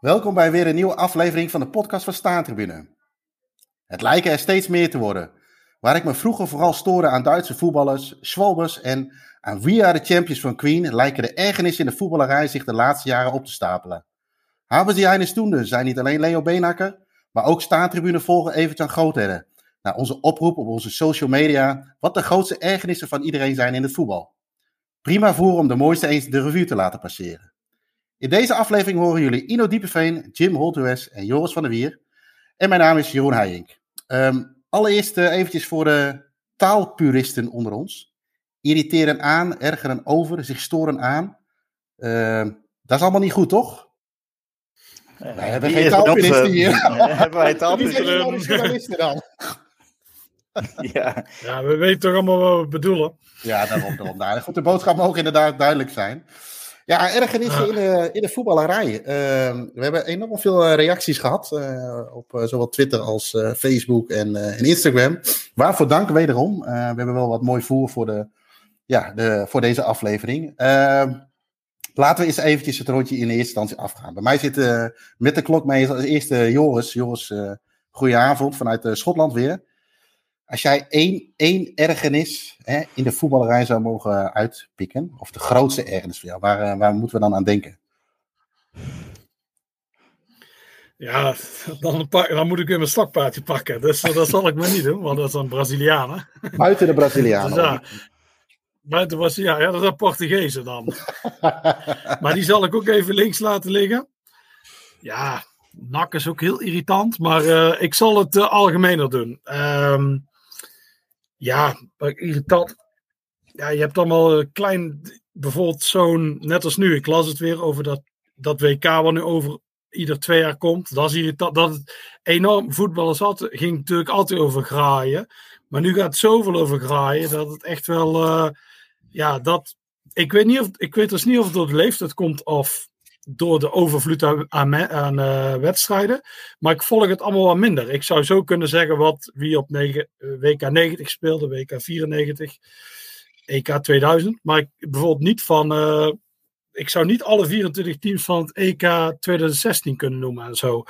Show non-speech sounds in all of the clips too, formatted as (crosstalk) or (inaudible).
Welkom bij weer een nieuwe aflevering van de podcast van Staantribune. Het lijken er steeds meer te worden. Waar ik me vroeger vooral stoorde aan Duitse voetballers, Schwalbers en aan We Are the Champions van Queen, lijken de ergernissen in de voetballerij zich de laatste jaren op te stapelen. Hebben die eines Stoende zijn niet alleen Leo Beenhakker, maar ook Staantribune volgen Evert-Jan Grootheden. Naar onze oproep op onze social media wat de grootste ergernissen van iedereen zijn in het voetbal. Prima voor om de mooiste eens de revue te laten passeren. In deze aflevering horen jullie Ino Diepeveen, Jim Holtues en Joris van der Wier. En mijn naam is Jeroen Heijink. Um, allereerst uh, eventjes voor de taalpuristen onder ons. Irriteren aan, ergeren over, zich storen aan. Uh, dat is allemaal niet goed, toch? Uh, wij hebben geen taalpuristen hier. (laughs) hebben wij taalpuristen dan? (laughs) ja. ja, we weten toch allemaal wat we bedoelen. Ja, daarom. daarom. Nou, goed, de boodschap mag inderdaad duidelijk zijn. Ja, ergernissen in de, in de voetballerij. Uh, we hebben enorm veel eh, reacties gehad uh, op uh, zowel Twitter als Facebook en, en, Instagram. Waarvoor dank wederom. we hebben wel wat mooi voer voor, de, ja, de, voor deze aflevering. Ehm, laten we eens eventjes het rondje in de eerste instantie afgaan. Bij mij zit met de klok mee als eerste Joris. Joris, goedenavond vanuit Schotland weer. Als jij één, één ergernis hè, in de voetballerij zou mogen uitpikken, of de grootste ergernis voor jou, waar, eh, waar moeten we dan aan denken? Ja, dan, pak, dan moet ik weer mijn stokpaardje pakken. Dus eh, dat zal ik maar niet doen, want dat is een Brazilianen. Buiten de Brazilianen. Dus, ja, buiten Brazilianen, ja, dat zijn Portugezen dan. (laughs) maar die zal ik ook even links laten liggen. Ja, nak is ook heel irritant, maar uh, ik zal het uh, algemener doen. Um, ja, irritant. Ja, je hebt allemaal klein, bijvoorbeeld zo'n, net als nu, ik las het weer over dat, dat WK wat nu over ieder twee jaar komt. Dat is irritant. Dat het enorm, voetballers had, ging natuurlijk altijd over graaien. Maar nu gaat het zoveel over graaien dat het echt wel, uh, ja, dat, ik weet, niet of, ik weet dus niet of het door de leeftijd komt of door de overvloed aan, aan, uh, wedstrijden. Maar ik volg het allemaal wat minder. Ik zou zo kunnen zeggen wat wie op uh, WK 90 speelde, WK 94, EK 2000. Maar ik, bijvoorbeeld niet van. Uh, ik zou niet alle 24 teams van het EK 2016 kunnen noemen en zo.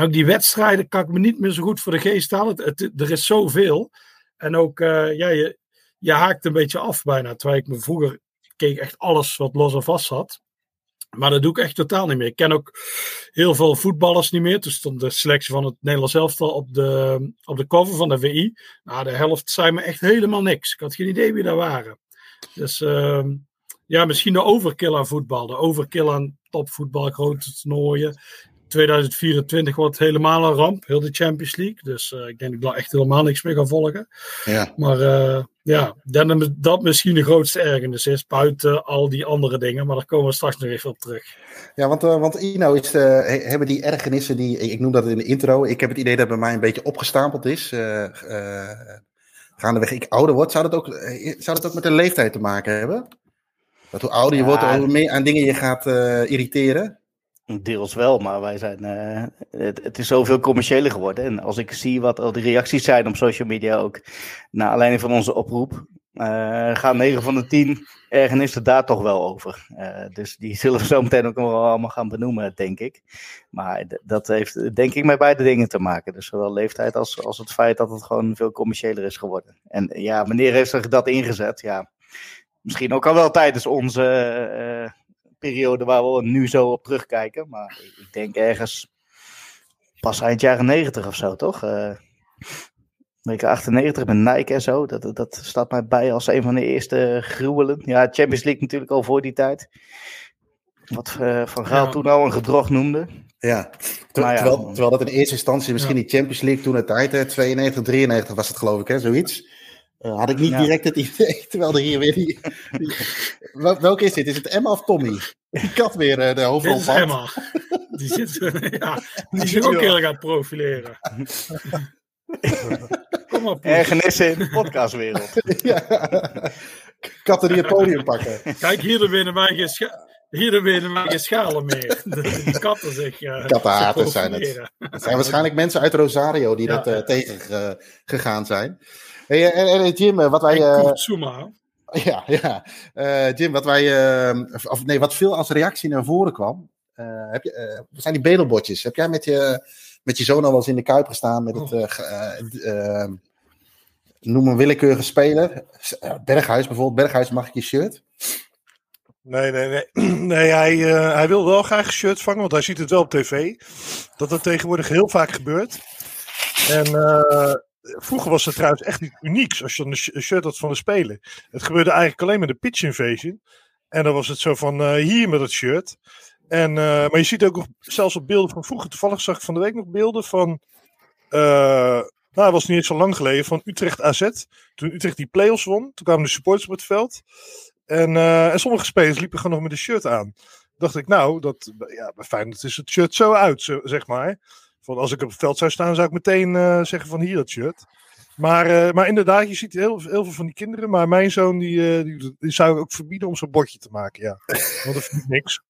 Ook die wedstrijden kan ik me niet meer zo goed voor de geest halen. Het, er is zoveel. En ook, ja, je, je haakt een beetje af bijna. Terwijl ik me vroeger keek echt alles wat los en vast zat. Maar dat doe ik echt totaal niet meer. Ik ken ook heel veel voetballers niet meer. Toen stond de selectie van het Nederlands elftal op de, op de cover van de VI. Nou, de helft zei me echt helemaal niks. Ik had geen idee wie daar waren. Dus uh, ja, misschien de overkill aan voetbal. De overkill aan topvoetbal, grote toernooien. 2024 wordt helemaal een ramp, heel de Champions League. Dus uh, ik denk dat ik daar echt helemaal niks meer ga volgen. Ja. Maar uh, ja, dat, dat misschien de grootste ergernis is, buiten al die andere dingen. Maar daar komen we straks nog even op terug. Ja, want, uh, want Ino, is de, hebben die ergernissen, die, ik noem dat in de intro, ik heb het idee dat het bij mij een beetje opgestapeld is. gaandeweg ik ouder word, zou dat, ook, zou dat ook met de leeftijd te maken hebben? Dat hoe ouder je ja. wordt, hoe meer aan dingen je gaat irriteren? Deels wel, maar wij zijn. Uh, het, is zoveel commerciëler geworden. En als ik zie wat al die reacties zijn op social media ook. Naar aanleiding van onze oproep. Uh, gaan 9 van de 10 ergernissen daar toch wel over. Uh, dus die zullen we zo meteen ook wel allemaal gaan benoemen, denk ik. Maar dat heeft denk ik met beide dingen te maken. Dus zowel leeftijd als, als het feit dat het gewoon veel commerciëler is geworden. En ja, wanneer heeft zich dat ingezet? Ja, misschien ook al wel tijdens onze periode waar we nu zo op terugkijken. Maar ik denk ergens pas eind jaren 90 of zo, toch? Uh, Week 98 met Nike en zo. Dat, dat staat mij bij als een van de eerste gruwelen. Ja, Champions League natuurlijk al voor die tijd. Wat uh, Van Gaal ja. toen al een gedrog noemde. Ja. Ter, ja. Terwijl, terwijl, dat in eerste instantie misschien ja. die Champions League toen het tijd, hè, 92, 93 was het geloof ik, hè, zoiets. Uh, had ik niet direct het idee, (laughs) terwijl er hier weer die, die... Welke is dit? Is het Emma of Tommy? Die kat weer uh, de hoofdrol van. Emma. Die (laughs) zit, ja, die zit ook heel erg aan het profileren. Kom op. Ergernissen in de podcastwereld. (laughs) ja. Katten die het podium pakken. Kijk, hier winnen wij geen, scha hier winnen wij geen schalen meer. Die katten zich. Uh, Kattenhaters zijn het. Het zijn waarschijnlijk mensen uit Rosario die ja. dat uh, tegen uh, gegaan zijn. Hey, en, Jim, wat wij. Ja, ja. Uh, Jim, wat wij. Uh, of nee, wat veel als reactie naar voren kwam. uh, heb je, uh, zijn die bedelbotjes? Heb jij met je, met je zoon al eens in de Kuip gestaan met het, uh, noem een willekeurige speler? Berghuis bijvoorbeeld, Berghuis mag ik je shirt? Nee, nee, nee. (clears throat) nee hij, hij wil wel graag een shirt vangen, want hij ziet het wel op tv. Dat dat tegenwoordig heel vaak gebeurt. En vroeger was het trouwens echt niet uniek als je een shirt had van de speler. Het gebeurde eigenlijk alleen met de pitch invasion. En dan was het zo van uh, hier met het shirt. En, uh, maar je ziet ook zelfs op beelden van vroeger, toevallig zag ik van de week nog beelden van. Uh, nou, dat was niet eens zo lang geleden, van Utrecht AZ. Toen Utrecht die play-offs won, toen kwamen de supporters op het veld. En, en sommige spelers liepen gewoon nog met een shirt aan. Dacht ik, nou, dat, ja, fijn, dat is het shirt zo uit, zeg maar. Van als ik op het veld zou staan, zou ik meteen zeggen van hier dat shirt. Maar, uh, maar inderdaad, je ziet heel, heel, veel van die kinderen. Maar mijn zoon, die, uh, die, die, zou ik ook verbieden om zo'n bordje te maken. Ja. Want dat vind ik niks. (laughs)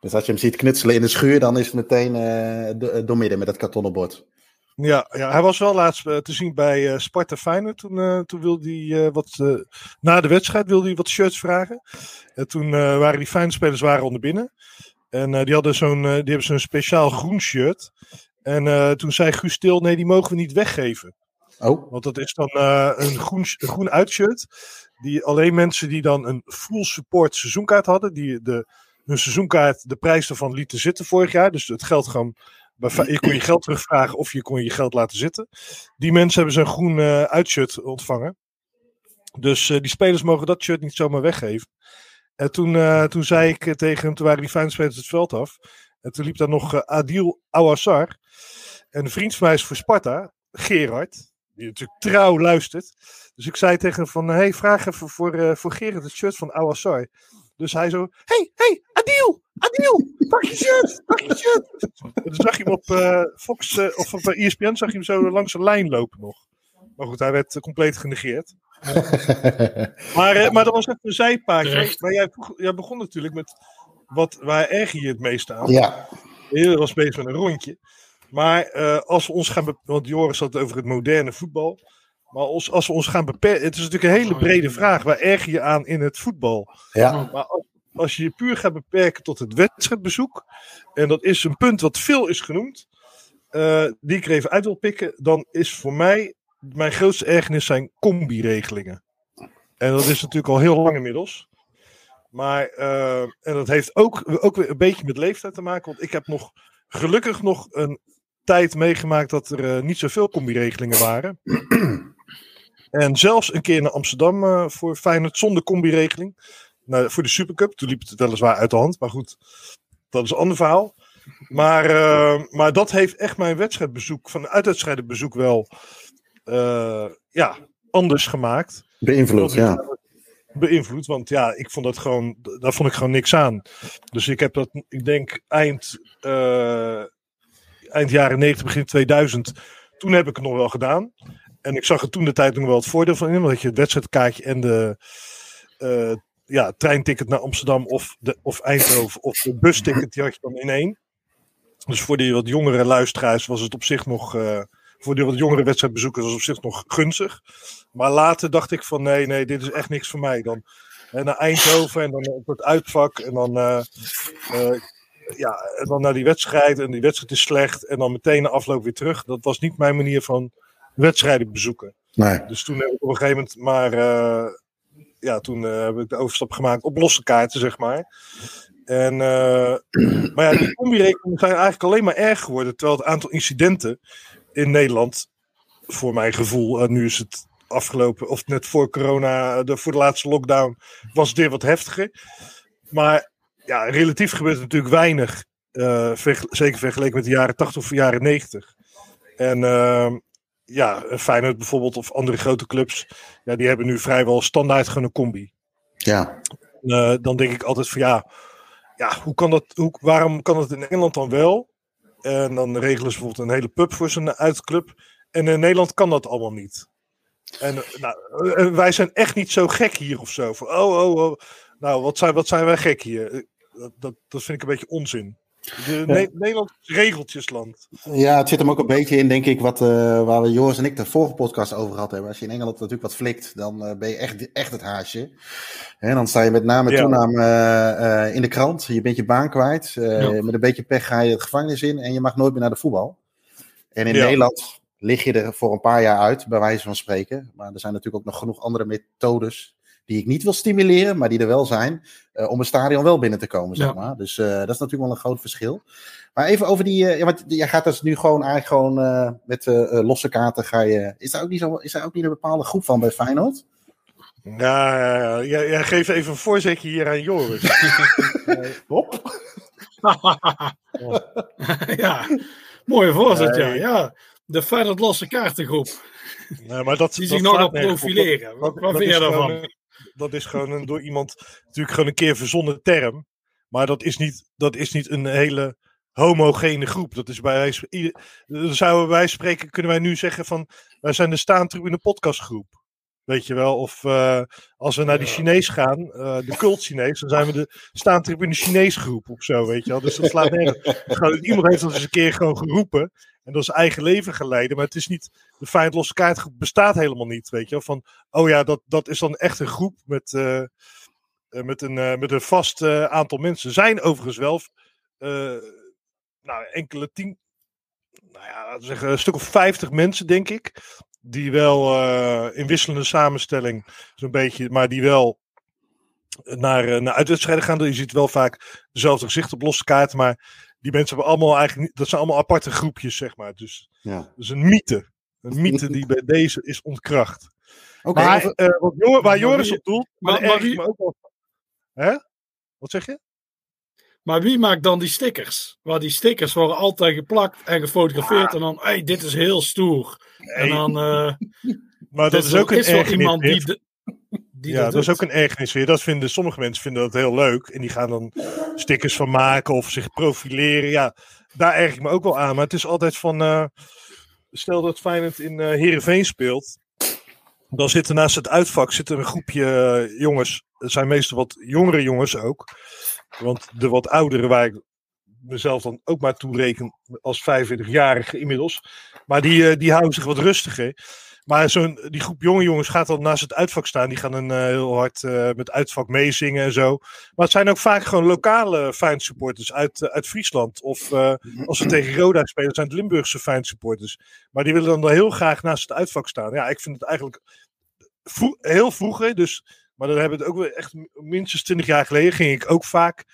Dus als je hem ziet knutselen in de schuur, dan is het meteen uh, doormidden met dat kartonnen bord. Ja, ja, hij was wel laatst te zien bij Sparta Feyenoord. Toen, toen wilde hij wat, na de wedstrijd wilde hij wat shirts vragen. En toen waren die Feyenoord-spelers waren onder binnen. En die, hadden zo'n, die hebben zo'n speciaal groen shirt. En toen zei Guus Stil, nee, die mogen we niet weggeven. Oh. Want dat is dan uh, een, groen, een groen uitshirt. Die alleen mensen die dan een full support seizoenkaart hadden. Die de, hun seizoenkaart de prijs ervan lieten zitten vorig jaar. Dus het geld gewoon. Je kon je geld terugvragen of je kon je geld laten zitten. Die mensen hebben zo'n groen uh, uitshirt ontvangen. Dus uh, die spelers mogen dat shirt niet zomaar weggeven. En toen, toen zei ik tegen hem, toen waren die fijne spelers het veld af. En toen liep daar nog Adil Awassar. En een vriend van mij is voor Sparta, Gerard die natuurlijk trouw luistert. Dus ik zei tegen hem van, hey, vraag even voor, uh, voor Gerrit het shirt van Awassar. Dus hij zo, hey, hey, Adil, Adil, pak je shirt, pak je shirt. En toen zag je hem op uh, Fox, uh, of op ESPN, zag je hem zo langs de lijn lopen nog. Maar goed, hij werd compleet genegeerd. (laughs) maar, maar dat was even een zijpaadje. Maar jij, jij begon natuurlijk met, wat, waar erger je het meest aan? Ja. Je was bezig met een rondje. Maar uh, als we ons gaan want Joris had het over het moderne voetbal. Maar als, als we ons gaan beperken, het is natuurlijk een hele oh, brede vraag. Waar erg je aan in het voetbal? Ja. Maar als, als je je puur gaat beperken tot het wedstrijdbezoek, en dat is een punt wat veel is genoemd, uh, die ik er even uit wil pikken, dan is voor mij mijn grootste ergernis zijn combi-regelingen. En dat is natuurlijk al heel lang inmiddels. Maar, uh, en dat heeft ook, ook weer een beetje met leeftijd te maken, want ik heb nog gelukkig nog een tijd meegemaakt dat er uh, niet zoveel combi-regelingen waren. (clears throat) en zelfs een keer naar Amsterdam uh, voor Feyenoord zonder combi-regeling. Nou, voor de Supercup. Toen liep het weliswaar uit de hand. Maar goed, dat is een ander verhaal. Maar, maar dat heeft echt mijn wedstrijdbezoek, van uitwedstrijdenbezoek wel ja, anders gemaakt. Beïnvloed, ja. Beïnvloed, want ja, ik vond dat gewoon, daar vond ik gewoon niks aan. Dus ik heb dat, ik denk eind eind jaren 90, begin 2000. Toen heb ik het nog wel gedaan. En ik zag er toen de tijd nog wel het voordeel van in. Want je het wedstrijdkaartje en de uh, ja, treinticket naar Amsterdam of, de, of Eindhoven of de busticket, die had je dan in één. Dus voor die wat jongere luisteraars was het op zich nog. Uh, voor die wat jongere wedstrijdbezoekers was het op zich nog gunstig. Maar later dacht ik van nee, nee, dit is echt niks voor mij. Dan naar Eindhoven en dan op het uitvak. En dan uh, ja, en dan naar die wedstrijd en die wedstrijd is slecht en dan meteen de afloop weer terug. Dat was niet mijn manier van wedstrijden bezoeken. Nee. Dus toen heb ik op een gegeven moment maar, uh, ja, toen heb ik de overstap gemaakt op losse kaarten, zeg maar. En, uh, (clears throat) maar ja, die combi-rekeningen zijn eigenlijk alleen maar erg geworden, terwijl het aantal incidenten in Nederland, voor mijn gevoel, nu is het afgelopen, of net voor corona, de, voor de laatste lockdown, was het weer wat heftiger. Maar ja, relatief gebeurt er natuurlijk weinig. Uh, zeker vergeleken met de jaren 80 of de jaren 90. En uh, ja, Feyenoord bijvoorbeeld of andere grote clubs, ja, die hebben nu vrijwel standaard gewoon een combi. Ja. Uh, dan denk ik altijd van ja, ja hoe kan dat, hoe, waarom kan dat in Engeland dan wel? En dan regelen ze bijvoorbeeld een hele pub voor zijn uitclub. En in Nederland kan dat allemaal niet. En nou, wij zijn echt niet zo gek hier of zo. Van, oh, oh, oh. Nou, wat zijn, wat zijn wij gek hier? dat, dat, dat vind ik een beetje onzin. De Ne- Nederland is regeltjesland. Ja, het zit hem ook een beetje in, denk ik, wat, eh, waar we Joris en ik de vorige podcast over gehad hebben. Als je in Engeland natuurlijk wat flikt, dan eh, ben je echt, echt het haasje. En dan sta je met naam en Ja. toenaam eh, eh, in de krant. Je bent je baan kwijt. Eh, Ja. Met een beetje pech ga je het gevangenis in en je mag nooit meer naar de voetbal. En in Ja. Nederland lig je er voor een paar jaar uit, bij wijze van spreken. Maar er zijn natuurlijk ook nog genoeg andere methodes die ik niet wil stimuleren, maar die er wel zijn, eh, om een stadion wel binnen te komen, zeg Ja. maar. Dus eh, dat is natuurlijk wel een groot verschil. Maar even over die, eh, ja, want jij gaat dus nu gewoon eigenlijk gewoon eh, met losse kaarten ga je, is daar ook niet zo, is daar ook niet een bepaalde groep van bij Feyenoord? Ja, ja, ja. Jij, jij geeft even een voorzetje hier aan Joris. (laughs) Hop. (laughs) ja, mooie voorzet, ja. ja. De Feyenoord losse kaartengroep. Nee, maar dat, Die dat zich nog slaat aan profileren. Wat, vind je gewoon daarvan? een- Dat is gewoon een, door iemand natuurlijk gewoon een keer verzonnen term. Maar dat is niet, dat is niet een hele homogene groep. Dat is bij wijze, ieder- dan zouden wij spreken, kunnen wij nu zeggen van wij zijn de staantribune podcastgroep. Weet je wel, of eh, als we naar die Chinees gaan, eh, de cult Chinees, dan zijn we de staantribune Chinees groep of zo, weet je wel. Dus dat slaat nergens. Gewoon, Iemand heeft dat eens een keer gewoon geroepen en dat is eigen leven geleiden, maar het is niet, de Feyenoord losse kaartgroep bestaat helemaal niet, weet je wel. Van, oh ja, dat, dat is dan echt een groep met, eh, met, een, met een vast aantal mensen. Zijn overigens wel nou, enkele tien, nou ja, zeggen, een stuk of vijftig mensen, denk ik. Die wel eh, in wisselende samenstelling, zo'n beetje, maar die wel naar, eh, naar uitwedstrijden gaan. Je ziet wel vaak dezelfde gezicht op losse kaarten, maar die mensen hebben allemaal eigenlijk dat zijn allemaal aparte groepjes, zeg maar. Dus Ja. dat is een mythe. Een mythe die bij deze is ontkracht. Oké, maar eh, waar Joris op doelt, maar, ook wel. Hè? Wat zeg je? Maar wie maakt dan die stickers? Waar die stickers worden altijd geplakt en gefotografeerd. En dan, hey, dit is heel stoer. En dan, eh (laughs) Maar dat is ook een is wel iemand die, weer. de- die ja, dat, dat is ook een ergernis weer. Dat vinden, sommige mensen vinden dat heel leuk. En die gaan dan stickers van maken of zich profileren. Ja, daar erg ik me ook wel aan. Maar het is altijd van... eh, stel dat Feyenoord in eh Heerenveen speelt. Dan zit er naast het uitvak zit er een groepje jongens. Het zijn meestal wat jongere jongens ook. Want de wat oudere waar ik mezelf dan ook maar toe reken als 45-jarige inmiddels. Maar die, eh, die houden zich wat rustiger. Maar zo'n, die groep jonge jongens gaat dan naast het uitvak staan. Die gaan dan eh, heel hard eh, met uitvak meezingen en zo. Maar het zijn ook vaak gewoon lokale Feyenoord supporters uit, uit Friesland. Of als we tegen Roda spelen, zijn het Limburgse Feyenoord supporters. Maar die willen dan heel graag naast het uitvak staan. Ja, ik vind het eigenlijk heel vroeger. Dus, maar dan hebben we het ook wel echt minstens 20 jaar geleden. Ging ik ook vaak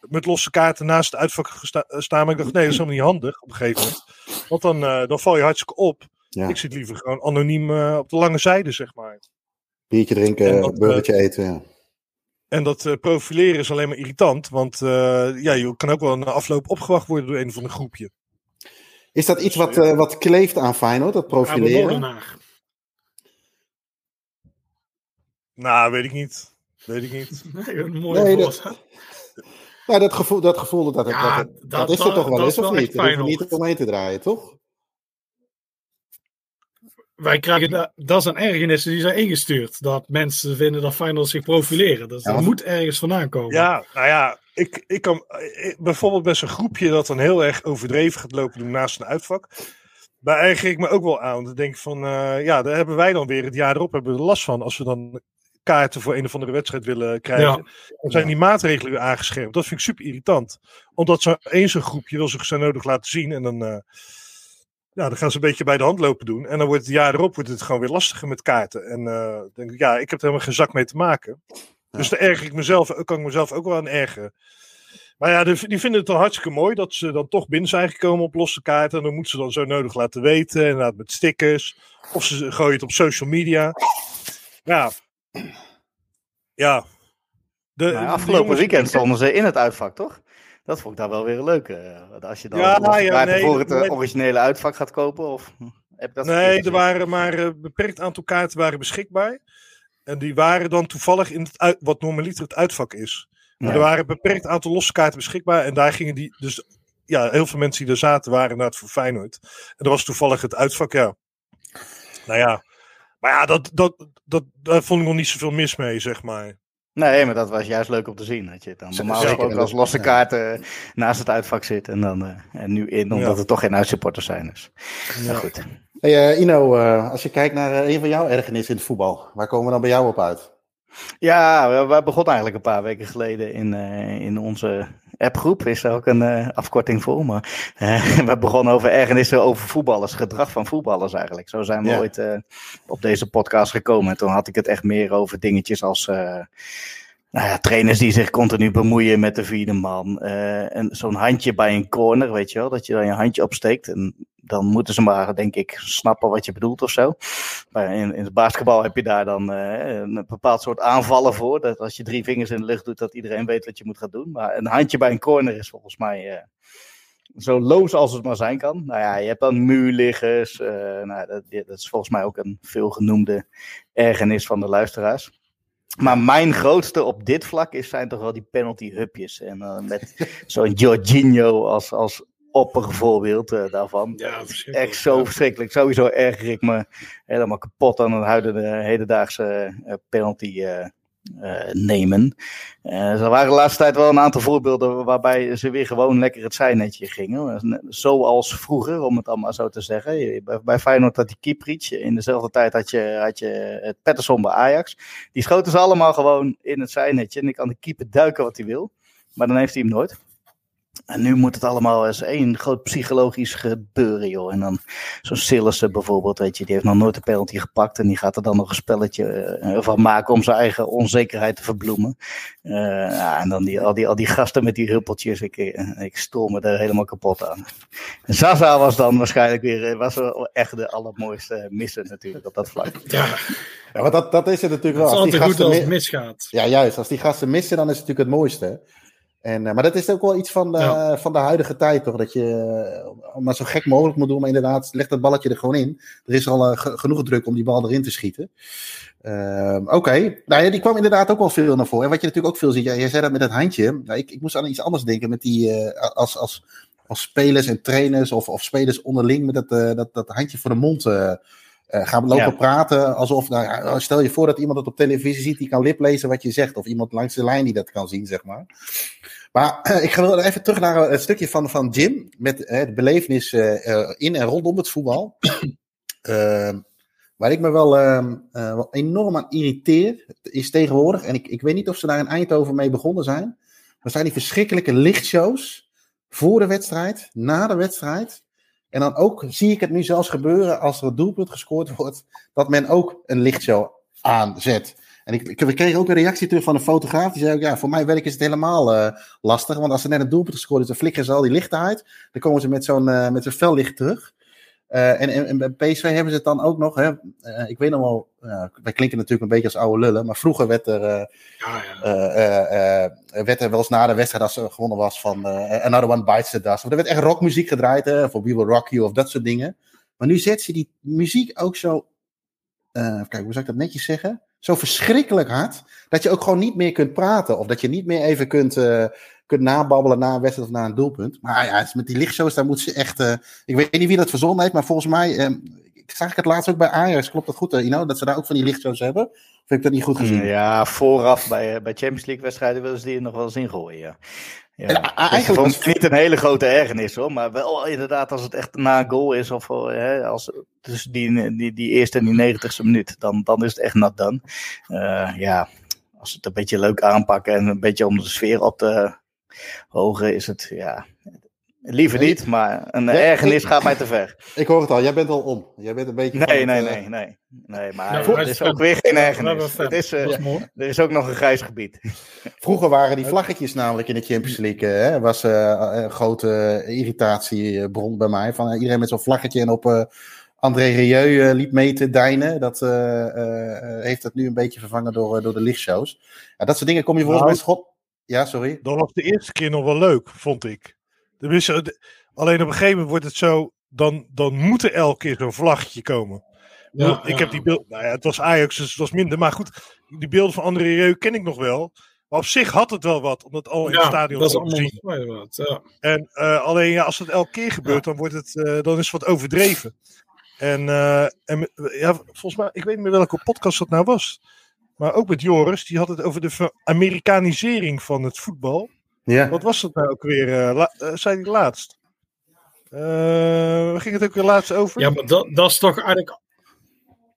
met losse kaarten naast het uitvak gesta- staan. Maar ik dacht, nee, dat is helemaal niet handig op een gegeven moment. Want dan, eh, dan val je hartstikke op. ja. Ik zit liever gewoon anoniem eh, op de lange zijde, zeg maar. Biertje drinken, en dat, burgertje eten. Ja. En dat eh, profileren is alleen maar irritant. Want eh, ja, je kan ook wel na afloop opgewacht worden door een van een groepje. Is dat iets wat, eh, wat kleeft aan Feyenoord, dat Ja, de profileren? Moordenaar. Nou, weet ik niet. Weet ik niet. (laughs) Nee, een mooie Nee, dat, nou, dat gevoel, dat, gevoel dat, dat, Ja, dat, dat, dat- is er dat- toch wel eens, is of niet? Daar we Feyenoord. niet omheen te draaien, toch? Wij krijgen, da- dat zijn ergernissen die zijn ingestuurd. Dat mensen vinden dat Feyenoord zich profileren. Dus Ja, dat moet ergens vandaan komen. Ja, nou ja, ik, ik kan ik- bijvoorbeeld bij zo'n groepje dat dan heel erg overdreven gaat lopen doen naast een uitvak. Daar erger ik me ook wel aan. Want ik denk van, eh, ja, daar hebben wij dan weer het jaar erop hebben we er last van. Als we dan kaarten voor een of andere wedstrijd willen krijgen. Ja. Dan zijn die maatregelen weer aangescherpt. Dat vind ik super irritant. Omdat zo één zo'n groepje wil zich zo nodig laten zien. En dan, eh, ja, dan gaan ze een beetje bij de hand lopen doen. En dan wordt het jaar erop wordt het gewoon weer lastiger met kaarten. En eh, dan denk ik, ja, ik heb er helemaal geen zak mee te maken. Dus daar erger ik mezelf, kan ik mezelf ook wel aan ergeren. Maar ja, die die vinden het dan hartstikke mooi dat ze dan toch binnen zijn gekomen op losse kaarten. En dan moeten ze dan zo nodig laten weten. Inderdaad met stickers. Of ze gooien het op social media. Ja. Ja. De, afgelopen jongens- weekend stonden ze in het uitvak, toch? Dat vond ik daar wel weer leuk. eh, als je dan Ja, ja, nee, voor het eh, nee. originele uitvak gaat kopen, of heb dat Nee, er waren maar een beperkt aantal kaarten waren beschikbaar. En die waren dan toevallig in het uit, wat normaliter het uitvak is. Maar Ja. er waren een beperkt aantal losse kaarten beschikbaar. En daar gingen die. Dus ja, heel veel mensen die er zaten waren inderdaad voor Feyenoord. En dat was toevallig het uitvak, ja. Nou ja. Maar ja, dat, dat, dat, daar vond ik nog niet zoveel mis mee, zeg maar. Nee, maar dat was juist leuk om te zien. Dat je dan normaal ook als losse kaarten naast het uitvak zit en dan eh, en nu in, omdat Ja. er toch geen uitsupporters zijn. Dus. Maar goed. Hey, eh, Ino, eh, als je kijkt naar eh, een van jouw ergernissen in het voetbal, waar komen we dan bij jou op uit? Ja, we, we begonnen eigenlijk een paar weken geleden in, eh, in onze appgroep. Is ook een eh, afkorting voor. Maar eh, (laughs) we begonnen over ergernissen over voetballers. Gedrag van voetballers eigenlijk. Zo zijn we Ja. ooit eh, op deze podcast gekomen. En toen had ik het echt meer over dingetjes als... nou ja, trainers die zich continu bemoeien met de vierde man. eh, en zo'n handje bij een corner, weet je wel. Dat je dan je handje opsteekt. En dan moeten ze maar, denk ik, snappen wat je bedoelt of zo. Maar in, in het basketbal heb je daar dan eh, een bepaald soort aanvallen voor. Dat als je drie vingers in de lucht doet, dat iedereen weet wat je moet gaan doen. Maar een handje bij een corner is volgens mij eh, zo loos als het maar zijn kan. Nou ja, je hebt dan muurliggers. nou, dat, dat is volgens mij ook een veelgenoemde ergernis van de luisteraars. Maar mijn grootste op dit vlak is, zijn toch wel die penalty hupjes. En eh, met (laughs) zo'n Jorginho als, als oppervoorbeeld eh, daarvan. Ja, Echt zo verschrikkelijk. Sowieso erger ik me helemaal kapot aan het huidige hedendaagse eh, penalty nemen. Eh, er waren de laatste tijd wel een aantal voorbeelden waarbij ze weer gewoon lekker het zijnetje gingen. Zoals vroeger, om het allemaal zo te zeggen. Bij, Feyenoord had die Kieprich. In dezelfde tijd had je, had je het Pettersson bij Ajax. Die schoten ze allemaal gewoon in het zijnetje. En die kan de keeper duiken wat hij wil. Maar dan heeft hij hem nooit. En nu moet het allemaal eens één groot psychologisch gebeuren, joh. En dan zo'n Sillissen bijvoorbeeld, weet je, die heeft nog nooit een penalty gepakt. En die gaat er dan nog een spelletje eh, van maken om zijn eigen onzekerheid te verbloemen. Eh, ja, en dan die, al, die, al die gasten met die huppeltjes, ik, eh, ik stoor me er helemaal kapot aan. En Zaza was dan waarschijnlijk weer, was echt de allermooiste missen natuurlijk op dat vlak. Ja, Ja, want dat, dat is het natuurlijk het wel. is Als die altijd goed gasten als het misgaat. Ja, juist. Als die gasten missen, dan is het natuurlijk het mooiste. En, eh, maar dat is ook wel iets van de, Ja. van de huidige tijd, toch? Dat je eh, maar zo gek mogelijk moet doen, maar inderdaad, leg dat balletje er gewoon in. Er is al eh, ge- genoeg druk om die bal erin te schieten. Ehm, Oké, nou ja, die kwam inderdaad ook wel veel naar voren. En wat je natuurlijk ook veel ziet, ja, jij zei dat met het handje. Nou, ik, ik moest aan iets anders denken met die, als, als, als spelers en trainers of, of spelers onderling met dat, dat, dat handje voor de mond eh, eh, gaan lopen Ja. praten. Alsof, nou, ja, stel je voor dat iemand dat op televisie ziet, die kan liplezen wat je zegt. Of iemand langs de lijn die dat kan zien, zeg maar. Maar eh, ik ga wel even terug naar het stukje van, van Jim. Met eh, de belevenis eh, eh, in en rondom het voetbal. (clears throat) Ehm, waar ik me wel, ehm, eh, wel enorm aan irriteer, is tegenwoordig. En ik, ik weet niet of ze daar in Eindhoven mee begonnen zijn. Maar zijn die verschrikkelijke lichtshows. Voor de wedstrijd, na de wedstrijd. En dan ook zie ik het nu zelfs gebeuren als er een doelpunt gescoord wordt. Dat men ook een lichtshow aanzet. En ik, ik, we kregen ook een reactie terug van een fotograaf. Die zei ook, ja, voor mijn werk is het helemaal eh, lastig. Want als er net een doelpunt gescoord is, dan flikkeren ze al die lichten uit. Dan komen ze met zo'n eh, met zo'n fel terug. Eh, en, en, en bij PSV hebben ze het dan ook nog. Hè, eh, ik weet nog wel, wij klinken natuurlijk een beetje als oude lullen. Maar vroeger werd er, eh, Ja, ja. werd er wel eens na de wedstrijd, als er gewonnen was, van Another One Bites the Dust. Of er werd echt rockmuziek gedraaid, hè, voor We Will Rock You of dat soort dingen. Maar nu zet ze die muziek ook zo, kijk, hoe zou ik dat netjes zeggen? Zo verschrikkelijk hard, dat je ook gewoon niet meer kunt praten. Of dat je niet meer even kunt, kunt nababbelen na een wedstrijd of na een doelpunt. Maar ja, met die lichtshows, daar moet ze echt... eh, ik weet niet wie dat verzonnen heeft, maar volgens mij... eh, ik zag ik het laatst ook bij Ajax, klopt dat goed, eh, Ino? Dat ze daar ook van die lichtshows hebben? Of heb ik dat niet goed gezien? Ja, vooraf bij, eh, bij Champions League wedstrijden willen ze die er nog wel eens ingooien, ja. Ja, Dus eigenlijk was- niet een hele grote ergernis hoor, maar wel inderdaad als het echt na een goal is of hè, als tussen die, die, die eerste en die negentigste minuut, dan, dan is het echt nat dan. Ja, als het een beetje leuk aanpakken en een beetje om de sfeer op te hogen is het, ja, liever Nee. niet, maar een Nee, ergernis ik- gaat mij te ver. Ik hoor het al, jij bent al om. Jij bent een beetje. Nee, nee, het, eh, nee, nee, nee, maar er wij is ook weer geen ergernis. Het is, eh, Dat er is ook nog een grijs gebied. Vroeger waren die vlaggetjes namelijk in de Champions League. eh, Hè, was eh, een grote irritatiebron bij mij. Van iedereen met zo'n vlaggetje en op eh, André Rieu eh, liep mee te deinen. Dat eh, eh, heeft het nu een beetje vervangen door, door de lichtshows. Ja, dat soort dingen kom je volgens Nou. mij schot. Ja, sorry. Dat was de eerste keer nog wel leuk, vond ik. Alleen op een gegeven moment wordt het zo. Dan, dan moet er elke keer zo'n vlaggetje komen. Ja, ik ja. heb die beeld. Nou ja, het was Ajax, dus het was minder. Maar goed, die beelden van André Rieu ken ik nog wel. Maar op zich had het wel wat, omdat al in het Ja, stadion dat is was zien. inderdaad, ja. En eh, alleen ja, als het elke keer gebeurt, dan, wordt het, eh, dan is het wat overdreven. En, eh, en ja, volgens mij, ik weet niet meer welke podcast dat nou was. Maar ook met Joris, die had het over de Amerikanisering van het voetbal. Ja. Wat was dat nou ook weer? Uh, la, uh, zei hij laatst? Uh, waar ging het ook weer laatst over? Ja, maar dat, dat is toch eigenlijk.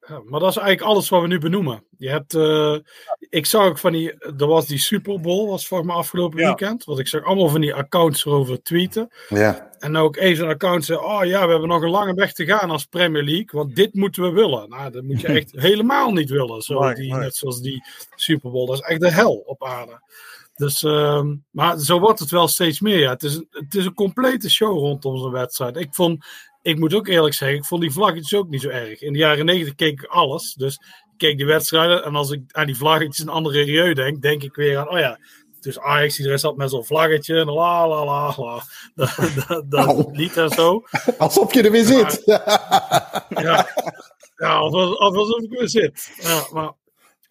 Ja, maar dat is eigenlijk alles wat we nu benoemen. Je hebt, uh, ik zag ook van die, er was die Super Bowl, was voor me afgelopen ja. weekend. Want ik zag allemaal van die accounts erover tweeten. Ja. En ook een zo'n account zei, oh ja, we hebben nog een lange weg te gaan als Premier League, want dit moeten we willen. Nou, dat moet je (laughs) echt helemaal niet willen. Zo Nee, die, nee. Net zoals die Super Bowl. Dat is echt de hel op aarde. Dus, ehm, maar zo wordt het wel steeds meer. Ja. Het, is een, het is een complete show rondom zo'n wedstrijd. Ik vond, ik moet ook eerlijk zeggen, ik vond die vlaggetjes ook niet zo erg. In de jaren negentig keek ik alles. Dus ik keek die wedstrijden. En als ik aan die vlaggetjes een andere rieu denk, denk ik weer aan, oh ja, dus Ajax, iedereen zat met zo'n vlaggetje. En la la la la. (laughs) Dat, dat, lied en zo. (laughs) Alsof je er weer zit. (laughs) Ja, ja alsof, alsof ik weer zit. Ja, maar,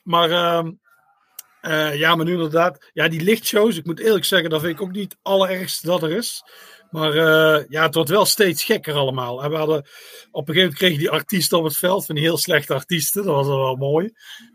maar ehm, eh, ja, maar nu inderdaad. Ja, die lichtshows, ik moet eerlijk zeggen, dat vind ik ook niet het allerergste dat er is. Maar eh, ja, het wordt wel steeds gekker allemaal. En we hadden, op een gegeven moment kregen die artiesten op het veld, van die heel slechte artiesten. Dat was wel mooi.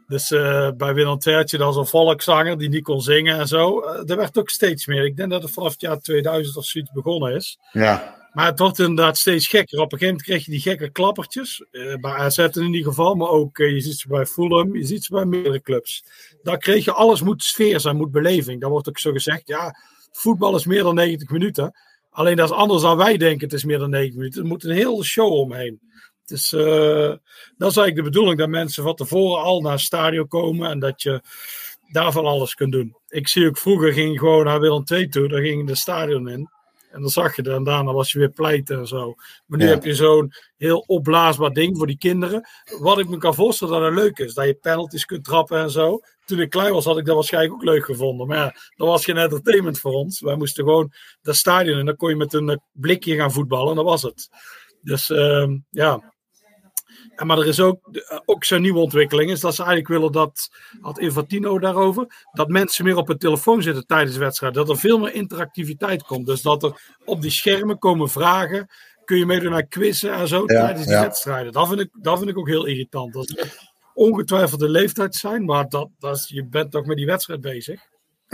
Dus eh, bij Willem Tertje, dat was een volkszanger die niet kon zingen en zo. Eh, er werd ook steeds meer. Ik denk dat het vanaf het jaar 2000 of zoiets begonnen is. Ja. Maar het wordt inderdaad steeds gekker. Op een gegeven moment krijg je die gekke klappertjes. bij AZ in ieder geval. Maar ook, je ziet ze bij Fulham. Je ziet ze bij meerdere clubs. Daar kreeg je alles moet sfeer zijn, moet beleving. Daar wordt ook zo gezegd. Ja, voetbal is meer dan 90 minuten. Alleen dat is anders dan wij denken. Het is meer dan 90 minuten. Er moet een hele show omheen. Dus dat is eigenlijk de bedoeling. Dat mensen van tevoren al naar het stadion komen. En dat je daarvan alles kunt doen. Ik zie ook vroeger ging gewoon naar Willem II toe. Daar ging de stadion in. En dan zag je er en daarna was je weer pleiten en zo. Maar nu Ja. heb je zo'n heel opblaasbaar ding voor die kinderen. Wat ik me kan voorstellen dat het leuk is. Dat je penalties kunt trappen en zo. Toen ik klein was had ik dat waarschijnlijk ook leuk gevonden. Maar ja, dat was geen entertainment voor ons. Wij moesten gewoon dat stadion en dan kon je met een blikje gaan voetballen. En dat was het. Dus ehm, ja. Maar er is ook, eh, ook zo'n nieuwe ontwikkeling. Is dat ze eigenlijk willen dat, had Infantino daarover, dat mensen meer op hun telefoon zitten tijdens de wedstrijd. Dat er veel meer interactiviteit komt. Dus dat er op die schermen komen vragen. Kun je meedoen naar quizzen en zo Ja, tijdens die ja. wedstrijden. Dat vind, ik, dat vind ik ook heel irritant. Dat is ongetwijfeld de leeftijd zijn, maar dat, dat is, je bent toch met die wedstrijd bezig.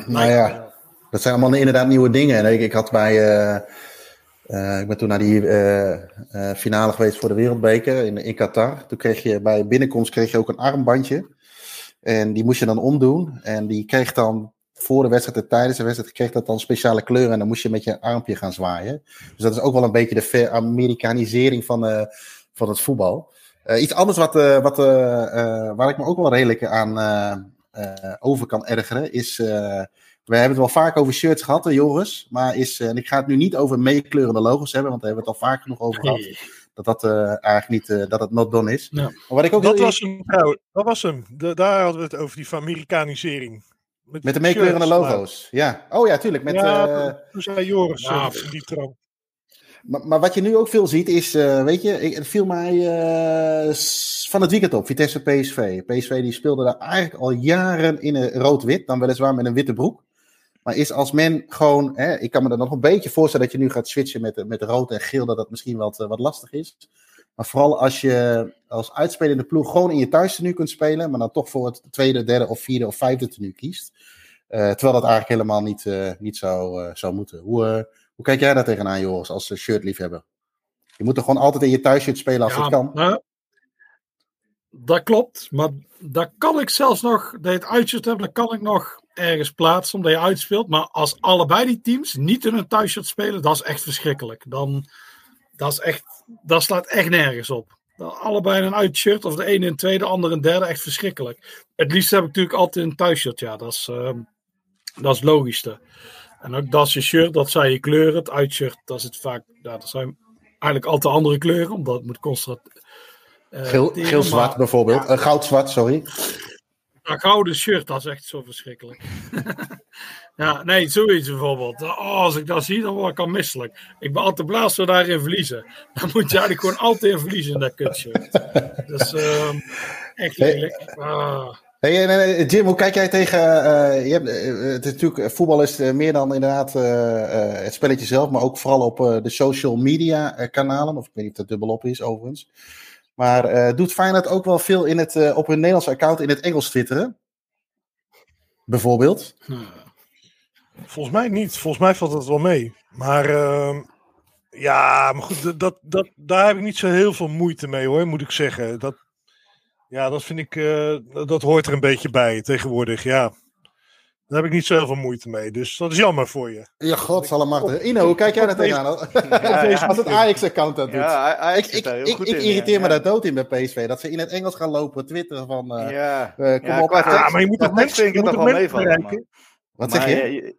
Nou ja, dat zijn allemaal inderdaad nieuwe dingen. En ik, ik had bij. eh, eh, ik ben toen naar die eh, eh, finale geweest voor de Wereldbeker in, in Qatar. Toen kreeg je bij binnenkomst kreeg je ook een armbandje. En die moest je dan omdoen. En die kreeg dan voor de wedstrijd en tijdens de wedstrijd kreeg dat dan speciale kleuren. En dan moest je met je armpje gaan zwaaien. Dus dat is ook wel een beetje de ver-Amerikanisering van, van het voetbal. Iets anders wat, wat, waar ik me ook wel redelijk aan over kan ergeren is. We hebben het wel vaak over shirts gehad, hè, Joris. Maar is, eh, en ik ga het nu niet over meekleurende logo's hebben, want daar hebben we het al vaak genoeg over gehad. Dat dat eh, eigenlijk niet, eh, dat het not done is. Ja. Maar wat ik ook Dat was hem, nou, dat was hem. De- daar hadden we het over, die Amerikanisering. met de meekleurende logo's. Ja, oh ja, tuurlijk. Met, ja, eh, toen zei Joris Ja, in die trant. Maar, maar wat je nu ook veel ziet is, eh, weet je, ik, het viel mij eh, van het weekend op, Vitesse PSV. PSV die speelde daar eigenlijk al jaren in een rood-wit, dan weliswaar met een witte broek. Maar is als men gewoon, hè, ik kan me er nog een beetje voorstellen dat je nu gaat switchen met, met rood en geel, dat dat misschien wat, eh, wat lastig is. Maar vooral als je als uitspelende ploeg gewoon in je thuistenu kunt spelen, maar dan toch voor het tweede, derde of vierde of vijfde tenue kiest. Eh, terwijl dat eigenlijk helemaal niet, eh, niet zou, zou moeten. Hoe, hoe kijk jij daar tegenaan, Joris, als shirtliefhebber? Je moet er gewoon altijd in je thuisshirt spelen als het kan. nou, dat klopt, maar daar kan ik zelfs nog, dat je het uitshirt hebt, dat kan ik nog ergens plaatsen omdat je uitspeelt. Maar als allebei die teams niet in een thuisshirt spelen, dat is echt verschrikkelijk. Dan, dat, is echt, dat slaat echt nergens op. Allebei een uitshirt, of de ene in een tweede, de andere in een derde, echt verschrikkelijk. Het liefst heb ik natuurlijk altijd een thuisshirt, ja, dat is, ehm, dat is het logischste. En ook dat is je shirt, dat zijn je kleuren. Het uitshirt, dat is het vaak, ja, dat zijn eigenlijk altijd andere kleuren, omdat het moet constant. eh, Geel, geel-zwart bijvoorbeeld. Eh, goud-zwart, sorry. Een gouden shirt, dat is echt zo verschrikkelijk. (laughs) ja, nee, zoiets bijvoorbeeld. Oh, als ik dat zie, dan word ik al misselijk. Ik ben altijd blij als we daarin verliezen. Dan moet je eigenlijk gewoon altijd in verliezen in dat kutshirt. Dus ehm, echt lelijk. Ah. Hey, en, eh, Jim, hoe kijk jij tegen. eh, je hebt, eh, het is natuurlijk, voetbal is eh, meer dan inderdaad eh, eh, het spelletje zelf, maar ook vooral op eh, de social media eh, kanalen. Of ik weet niet of dat dubbelop is, overigens. Maar eh, doet Feyenoord ook wel veel in het, eh, op hun Nederlandse account in het Engels twitteren? Bijvoorbeeld? Volgens mij niet. Volgens mij valt het wel mee. Maar ehm, ja, maar goed, dat, dat, daar heb ik niet zo heel veel moeite mee hoor, moet ik zeggen. Dat, ja, dat vind ik, eh, dat hoort er een beetje bij tegenwoordig. Ja, daar heb ik niet zo heel veel moeite mee. Dus dat is jammer voor je. Ja, godsallemachtig. Ino, hoe kijk jij daar tegenaan? (laughs) Als het Ajax-account dat doet. Ja, Ajax ik ik, ik in, irriteer ja. me daar dood in bij PSV. Dat ze in het Engels gaan lopen, twitteren van... eh, Ja, eh, kom Ja, op. Ja, maar je moet tekst mensen, je het moet toch wel mensen meevallen, bereiken? Wat zeg je?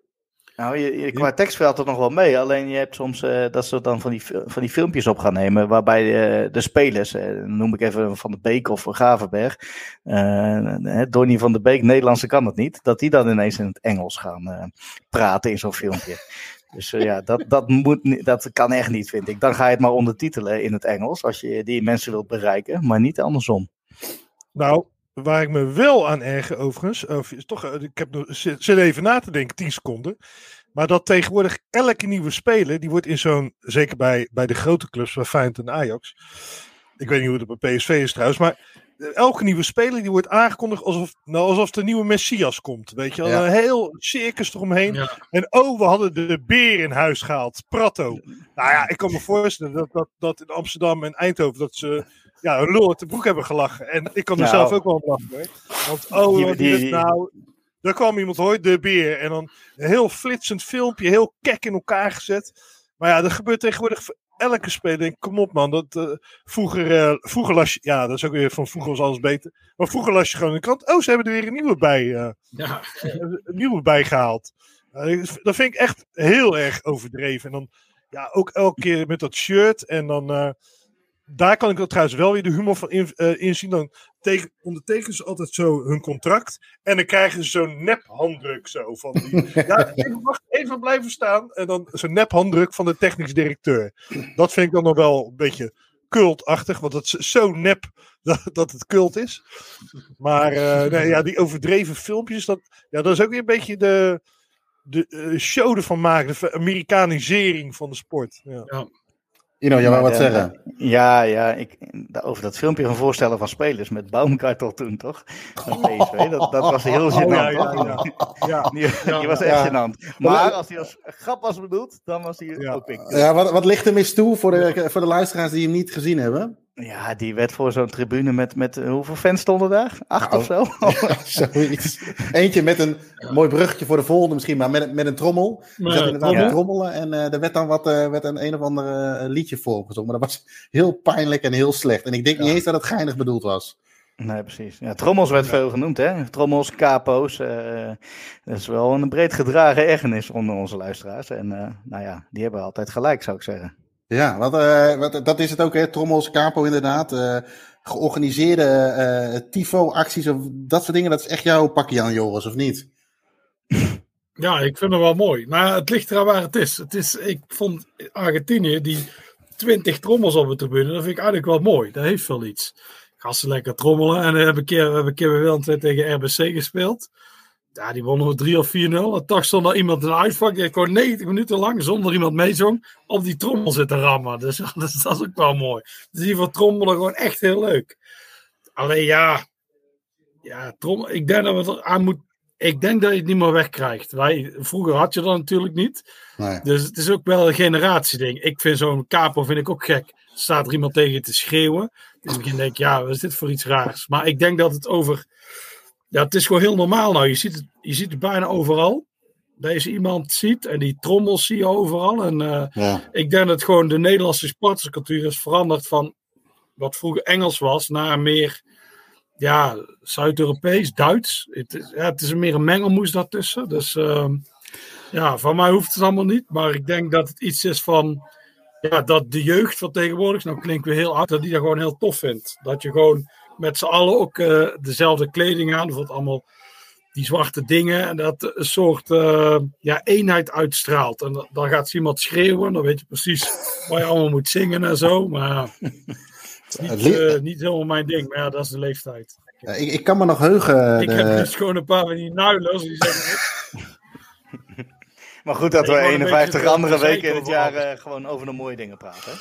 Nou, je, je- qua tekst valt het nog wel mee. Alleen je hebt soms eh, dat ze dan van die, van die filmpjes op gaan nemen. Waarbij eh, de spelers, eh, noem ik even Van de Beek of Gravenberg. eh Donny van de Beek, Nederlandse kan het niet. Dat die dan ineens in het Engels gaan praten in zo'n filmpje. (laughs) Dus ja, dat, dat, moet, dat kan echt niet, vind ik. Dan ga je het maar ondertitelen in het Engels. Als je die mensen wilt bereiken. Maar niet andersom. Nou, waar ik me wel aan erger overigens, of is toch, eh, ik heb nog, zit, even na te denken, 10 seconden. Maar dat tegenwoordig elke nieuwe speler, die wordt in zo'n, zeker bij, bij de grote clubs, bij Feyenoord en Ajax. Ik weet niet hoe het bij PSV is trouwens, maar eh, elke nieuwe speler die wordt aangekondigd alsof, nou, alsof de nieuwe Messias komt. Weet je wel, Ja. een heel circus eromheen. Ja. En oh, we hadden de beer in huis gehaald, Prato. Nou ja, ik kan me voorstellen dat, dat, dat in Amsterdam en Eindhoven dat ze ja, een lul uit de broek hebben gelachen. En ik kan er Nou. zelf ook wel om lachen. Want oh, Die- is het nou? Daar kwam iemand, hoor, de beer. En dan een heel flitsend filmpje, heel kek in elkaar gezet. Maar ja, dat gebeurt tegenwoordig voor elke speler. Kom op man, dat, eh, vroeger, eh, vroeger las je, ja, dat is ook weer van vroeger was alles beter. Maar vroeger las je gewoon in de krant, oh, ze hebben er weer een nieuwe bij. eh, Ja. een nieuwe bijgehaald. Uh, dat vind ik echt heel erg overdreven. En dan ja, ook elke keer met dat shirt. En dan eh, daar kan ik ook trouwens wel weer de humor van in, eh, inzien. Dan teken, ondertekenen ze altijd zo hun contract. En dan krijgen ze zo'n nep handdruk zo. Van die, (laughs) ja, even, wacht, even blijven staan. En dan zo'n nep handdruk van de technisch directeur. Dat vind ik dan nog wel een beetje cultachtig. Want het is zo nep dat, dat het cult is. Maar eh, nee, ja, die overdreven filmpjes, dat, ja, dat is ook weer een beetje de, de eh, show ervan maken. De Amerikanisering van de sport. Ja. Ino, jij wou wat zeggen? Ja, ja, ik, over dat filmpje van voorstellen van spelers met Baumgartel toen, toch? PSV, dat, dat was heel Oh, gênant. ja, ja, ja. ja. (laughs) Die, die was echt gênant. Maar als hij als grap was bedoeld, dan was hij Ja. ook weer Ja, wat, wat ligt er mis toe voor de, voor de luisteraars die hem niet gezien hebben? Ja, die werd voor zo'n tribune met, met eh, hoeveel fans stonden daar? Acht Nou, of zo? (laughs) Zoiets. Eentje met een mooi bruggetje voor de volgende misschien, maar met, met een trommel. Die zat inderdaad trommelen en eh, er werd dan wat, eh, werd een een of ander eh, liedje voor opgezongen. Maar dat was heel pijnlijk en heel slecht. En ik denk niet eens dat het geinig bedoeld was. Nee, precies. Ja, trommels werd veel genoemd, hè? Trommels, capo's. eh, dat is wel een breed gedragen ergernis onder onze luisteraars. En eh, nou ja, die hebben altijd gelijk, zou ik zeggen. Ja, wat, eh, wat, dat is het ook, hè? Trommels, capo inderdaad. eh, georganiseerde eh tifo-acties of dat soort dingen. Dat is echt jouw pakje aan, Joris, of niet? Ja, ik vind het wel mooi. Maar het ligt eraan waar het is. het is. Ik vond Argentinië die 20 trommels op de tribune. Dat vind ik eigenlijk wel mooi. Dat heeft wel iets. Gasten lekker trommelen. En we hebben een keer, we hebben een tegen RBC gespeeld. Ja, die wonnen we 3 of 4-0. En toch stond er iemand in de uitvak die gewoon 90 minuten lang zonder iemand meezong op die trommel zitten rammen. Dus dat is, (laughs) dat is ook wel mooi. Dus die van trommelen gewoon echt heel leuk. Alleen ja, ja trommel, ik denk dat we er aan moeten ik denk dat je het niet meer wegkrijgt. Wij, vroeger had je dat natuurlijk niet. Nee. Dus het is ook wel een generatieding. Ik vind zo'n capo vind ik ook gek. Staat er iemand tegen te schreeuwen. Het begin denk ik, ja, wat is dit voor iets raars? Maar ik denk dat het over... Ja, het is gewoon heel normaal nou. Je ziet het, je ziet het bijna overal. Dat je iemand ziet en die trommels zie je overal. En eh, Ja. ik denk dat gewoon de Nederlandse sportscultuur is veranderd van wat vroeger Engels was naar meer ja, Zuid-Europees, Duits. Het is, ja, het is meer een mengelmoes daartussen. Dus ehm, ja, van mij hoeft het allemaal niet. Maar ik denk dat het iets is van ja, dat de jeugd van tegenwoordig, nou klinkt weer heel hard, dat die dat gewoon heel tof vindt. Dat je gewoon met z'n allen ook eh, dezelfde kleding aan, bijvoorbeeld allemaal die zwarte dingen. En dat een soort eh, ja, eenheid uitstraalt. En dan- dan gaat iemand schreeuwen, dan weet je precies waar je allemaal moet zingen en zo. Maar (laughs) niet, eh, niet helemaal mijn ding. Maar ja, dat is de leeftijd. Ja, ik, ik kan me nog heugen. Ik de- heb dus gewoon een paar van die nuilers die zeggen... (laughs) Maar goed dat we gewoon een 51 beetje andere weken in het jaar eh, gewoon over de mooie dingen praten.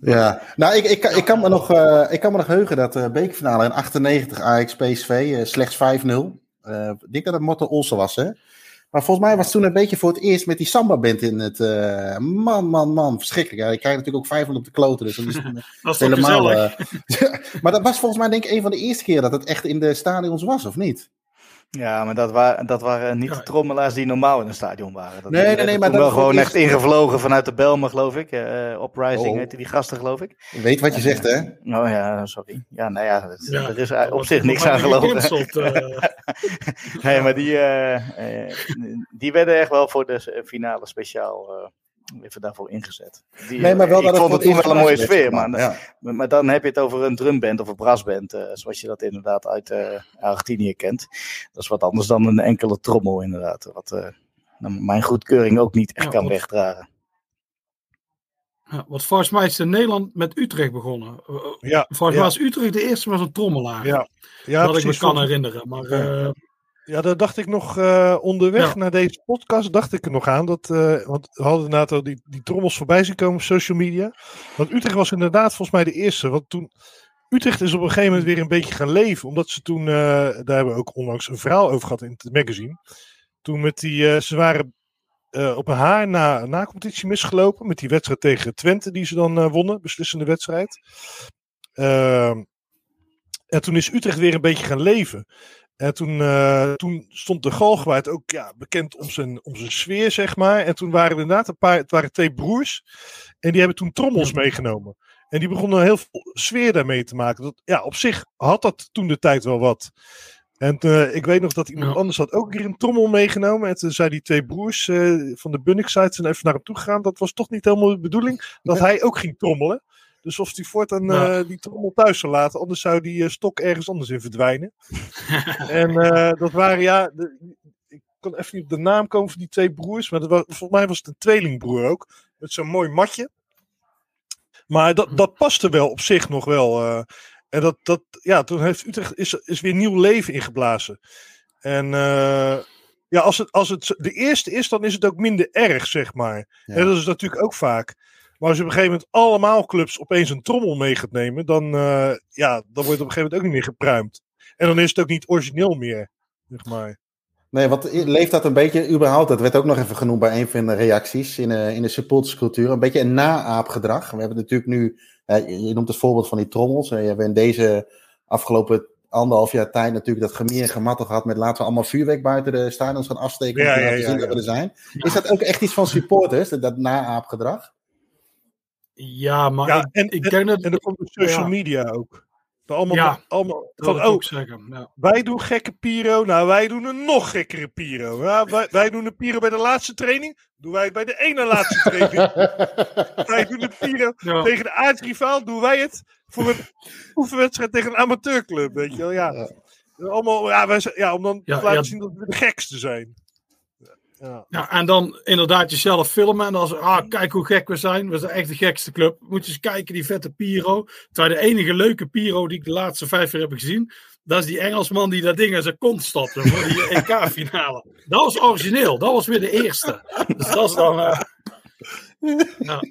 Ja, nou, ik, ik, ik, kan me nog, eh, ik kan me nog heugen dat de bekerfinale in 98 Ajax PSV eh, slechts 5-0. Eh, eh, ik denk dat het Motte Olsen was, hè? Maar volgens mij was het toen een beetje voor het eerst met die samba-band in het... eh, man, man, man, verschrikkelijk. Ja, ik krijg natuurlijk ook 500 op de kloten, dus is (laughs) Dat is toch helemaal... eh, (laughs) maar dat was volgens mij denk ik een van de eerste keer dat het echt in de stadions was, of niet? Ja, maar dat, wa dat waren niet Ja. de trommelaars die normaal in een stadion waren. Dat Nee, nee, nee, maar dat wel gewoon echt ingevlogen vanuit de Belmen, geloof ik. Eh Uprising Oh. heette die gasten, geloof ik. Je weet wat je zegt, hè? Oh ja, sorry. Ja, nou ja, het- Ja, er is op zich niks aan gelogen. gecanceld, eh. (laughs) Nee, maar die, eh, eh, die werden echt wel voor de finale speciaal eh, even daarvoor ingezet. Die, Nee, maar wel ik vond het toen wel een mooie sfeer, maar, Ja. maar, maar dan heb je het over een drumband of een brassband, eh, zoals je dat inderdaad uit eh, Argentinië kent. Dat is wat anders dan een enkele trommel inderdaad, wat eh, nou, mijn goedkeuring ook niet echt Ja, kan wat- wegdragen. Ja, want volgens mij is in Nederland met Utrecht begonnen. Eh, Ja, Volgens ja. mij was Utrecht de eerste met een trommelaar. Ja, ja dat ik me kan herinneren. Maar eh, Ja, daar dacht ik nog eh, onderweg Ja. naar deze podcast, dacht ik er nog aan. Dat, eh, want we hadden inderdaad al die, die trommels voorbij zien komen op social media. Want Utrecht was inderdaad volgens mij de eerste. Want toen, Utrecht is op een gegeven moment weer een beetje gaan leven. Omdat ze toen, eh, daar hebben we ook onlangs een verhaal over gehad in het magazine. Toen met die, ze waren op een haar na, na competitie misgelopen. Met die wedstrijd tegen Twente die ze dan wonnen, beslissende wedstrijd. Ehm, en toen is Utrecht weer een beetje gaan leven. En toen, eh, toen stond de Galgenwaard ook ja, bekend om zijn, om zijn sfeer, zeg maar. En toen waren er inderdaad een paar, het waren twee broers. En die hebben toen trommels meegenomen. En die begonnen heel veel sfeer daarmee te maken. Dat, ja, op zich had dat toen de tijd wel wat. En eh, ik weet nog dat iemand Ja. anders had ook een keer een trommel meegenomen. En toen zei die twee broers eh, van de Bunnik site zijn even naar hem toe gegaan. Dat was toch niet helemaal de bedoeling dat hij ook ging trommelen. Dus of hij voortaan Ja. eh, die trommel thuis zou laten, anders zou die eh, stok ergens anders in verdwijnen. (laughs) en eh, dat waren ja, de- ik kan even niet op de naam komen van die twee broers, maar dat was, volgens mij was het een tweelingbroer ook, met zo'n mooi matje. Maar dat, dat paste wel op zich nog wel. eh. en dat, dat, ja, toen heeft Utrecht is, is weer nieuw leven ingeblazen. En eh, ja, als het, als het de eerste is, dan is het ook minder erg, zeg maar. Ja. En dat is natuurlijk ook vaak. Maar als je op een gegeven moment allemaal clubs opeens een trommel mee gaat nemen, dan, eh, ja, dan wordt het op een gegeven moment ook niet meer gepruimd. En dan is het ook niet origineel meer, zeg maar. Nee, wat leeft dat een beetje überhaupt? Dat werd ook nog even genoemd bij een van de reacties in, eh, in de supporterscultuur. Een beetje een naaapgedrag. We hebben natuurlijk nu, je noemt het voorbeeld van die trommels. Eh, je hebt in deze afgelopen anderhalf jaar tijd natuurlijk dat gemeer en gehad met laten we allemaal vuurwerk buiten de stadions gaan afsteken. Ja, om te ja, laten ja, zien dat we er zijn. Is dat ook echt iets van supporters, dat, dat naaapgedrag? Ja, maar Ja, ik, en, ik en, dat... en dan komt de social Ja. media ook. Allemaal, Ja, allemaal van, oh, ook zeggen. Ja. wij doen gekke piro, nou wij doen een nog gekkere piro. Ja, wij, wij doen een piro bij de laatste training, doen wij het bij de ene laatste training. (laughs) wij doen een piro Ja. tegen de aardsrivaal, doen wij het voor een oefenwedstrijd tegen een amateurclub, weet je wel. Ja, Ja. Allemaal, ja, wij, ja om dan Ja, te laten ja. zien dat we de gekste zijn. Ja. Ja, en dan inderdaad jezelf filmen. En dan ah, kijk hoe gek we zijn. We zijn echt de gekste club. Moet je eens kijken, die vette Piro. Terwijl de enige leuke Piro die ik de laatste vijf jaar heb gezien. Dat is die Engelsman die dat ding in zijn kont stopte voor die EK-finale. Dat was origineel. Dat was weer de eerste. Dus dat is dan... eh, ja.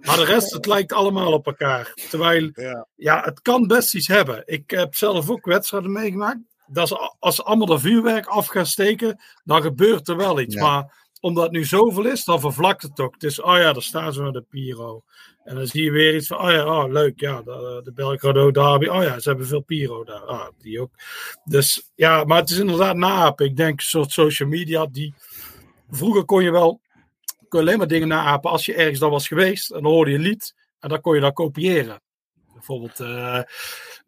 Maar de rest, het lijkt allemaal op elkaar. Terwijl, Ja. ja, het kan best iets hebben. Ik heb zelf ook wedstrijden meegemaakt. Dat is, als ze allemaal dat vuurwerk af gaan steken, dan gebeurt er wel iets. Ja. Maar omdat het nu zoveel is, dan vervlakt het ook. Het is, oh ja, daar staan ze met de Piro. En dan zie je weer iets van, oh ja, oh, leuk, ja, de, de Belgrado Derby. Oh ja, ze hebben veel Piro daar. Ah, die ook. Dus ja, maar het is inderdaad naapen. Ik denk een soort social media die... Vroeger kon je wel kon alleen maar dingen naapen als je ergens dan was geweest. En dan hoorde je een lied en dan kon je dat kopiëren. Bijvoorbeeld, eh,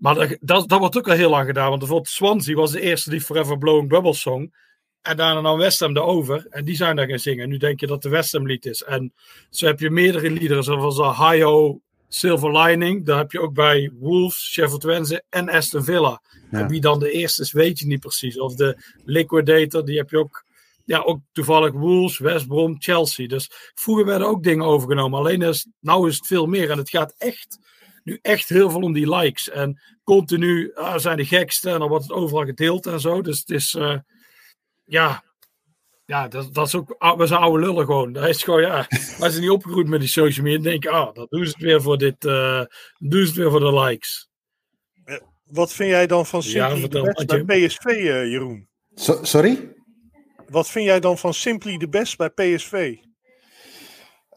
maar dat, dat, dat wordt ook al heel lang gedaan. Want bijvoorbeeld Swansea was de eerste die Forever Blowing Bubbles zong. En daarna nam West Ham erover. En die zijn daar gaan zingen. En nu denk je dat de West Ham lied is. En zo heb je meerdere liederen. Zoals de Hio Silver Lining. Daar heb je ook bij Wolves, Sheffield Wednesday en Aston Villa. Ja. En wie dan de eerste is, weet je niet precies. Of de Liquidator, die heb je ook. Ja, ook toevallig Wolves, West Brom, Chelsea. Dus vroeger werden ook dingen overgenomen. Alleen is, nou is het veel meer. En het gaat echt, nu echt heel veel om die likes. En continu ah, zijn de gekste. En dan wordt het overal gedeeld en zo. Dus het is, eh, ja, ja dat, dat is ook, ah, we zijn oude lullen gewoon. Dat is gewoon, ja, (laughs) wij zijn niet opgegroeid met die social media. Dan denk je, ah, dat doen ze het weer voor dit, eh doen ze het weer voor de likes. Wat vind jij dan van Ja, vertel, de wedstrijd bij PSV, eh, Jeroen? So- sorry? Wat vind jij dan van Simply the Best bij PSV?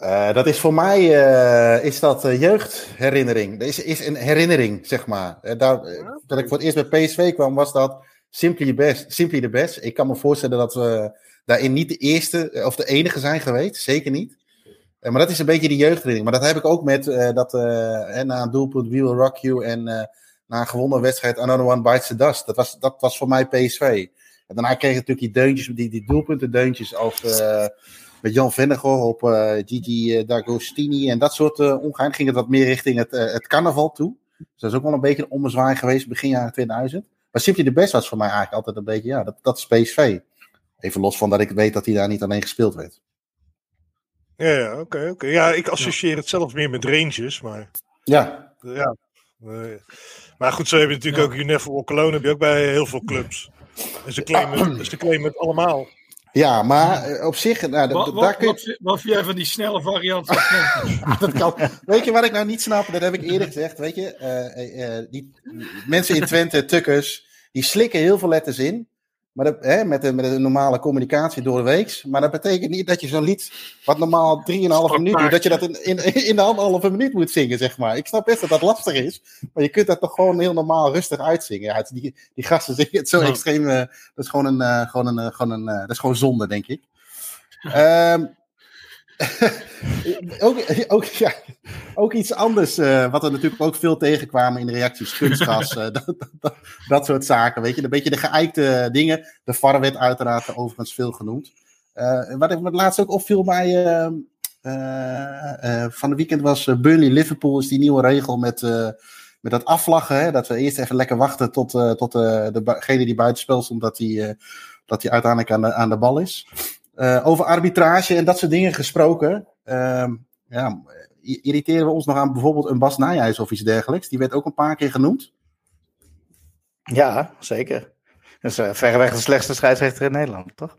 Eh, dat is voor mij eh, is dat eh, jeugdherinnering. Dat is, is een herinnering, zeg maar. Daar, dat ik voor het eerst bij PSV kwam, was dat Simply the Best. Simply the best. Ik kan me voorstellen dat we daarin niet de eerste of de enige zijn geweest. Zeker niet. Maar dat is een beetje die jeugdherinnering. Maar dat heb ik ook met dat na een doelpunt We Will Rock You en na een gewonnen wedstrijd Another One Bites the Dust. Dat was, dat was voor mij PSV. En daarna kreeg je natuurlijk die deuntjes, die, die doelpunten deuntjes over... eh, met Jan Vennegoor op eh, Gigi eh, D'Agostini en dat soort uh, omgaan. Ging het wat meer richting het, eh, het carnaval toe. Dus dat is ook wel een beetje een ommezwaai geweest begin jaren 2000. Maar Simply de Best was voor mij eigenlijk altijd een beetje, ja, dat, dat is PSV. Even los van dat ik weet dat hij daar niet alleen gespeeld werd. Ja, ja, oké. oké. Ja, ik associeer het zelf meer met Rangers, maar... Ja, Ja. eh, maar goed, zo heb je natuurlijk ook Unifor Cologne, heb je ook bij heel veel clubs. En ze claimen, ze claimen het allemaal. Ja maar eh, op zich, nou, Wat, daar kun je, wat, vind- wat vind jij van die snelle variant (laughs) dat kan. Weet je wat ik nou niet snap? Dat heb ik eerder gezegd. Weet je, eh, eh, die mensen in Twente, tukkers, die slikken heel veel letters in. Maar dat, hè, met, de, met de normale communicatie door de week. Maar dat betekent niet dat je zo'n lied, wat normaal 3,5 minuut duurt, dat je dat in, in, in de anderhalve minuut moet zingen, zeg maar. Ik snap best dat dat lastig is. Maar je kunt dat toch gewoon heel normaal rustig uitzingen. Ja, het, die, die gasten zingen het zo extreem. eh, dat is gewoon een, eh, gewoon een, eh, gewoon een dat is gewoon zonde, denk ik. Ehm (laughs) ook, ook, ja, ook iets anders, eh, wat we natuurlijk ook veel tegenkwamen in de reacties. Kunstgas, (laughs) eh, dat, dat, soort zaken. Weet je, een beetje de geëikte dingen. De VAR werd uiteraard overigens veel genoemd. Eh, wat ik me laatst ook opviel bij. van de weekend was Burnley-Liverpool, is die nieuwe regel met, met dat afvlaggen. Hè, dat we eerst even lekker wachten tot, tot degene die buitenspel stond, dat die, dat die uiteindelijk aan de, aan de bal is. Eh, over arbitrage en dat soort dingen gesproken. Ehm, ja, irriteren we ons nog aan bijvoorbeeld een Bas Nijhuis of iets dergelijks? Die werd ook een paar keer genoemd. Ja, zeker. Dat is eh, verreweg de slechtste scheidsrechter in Nederland, toch?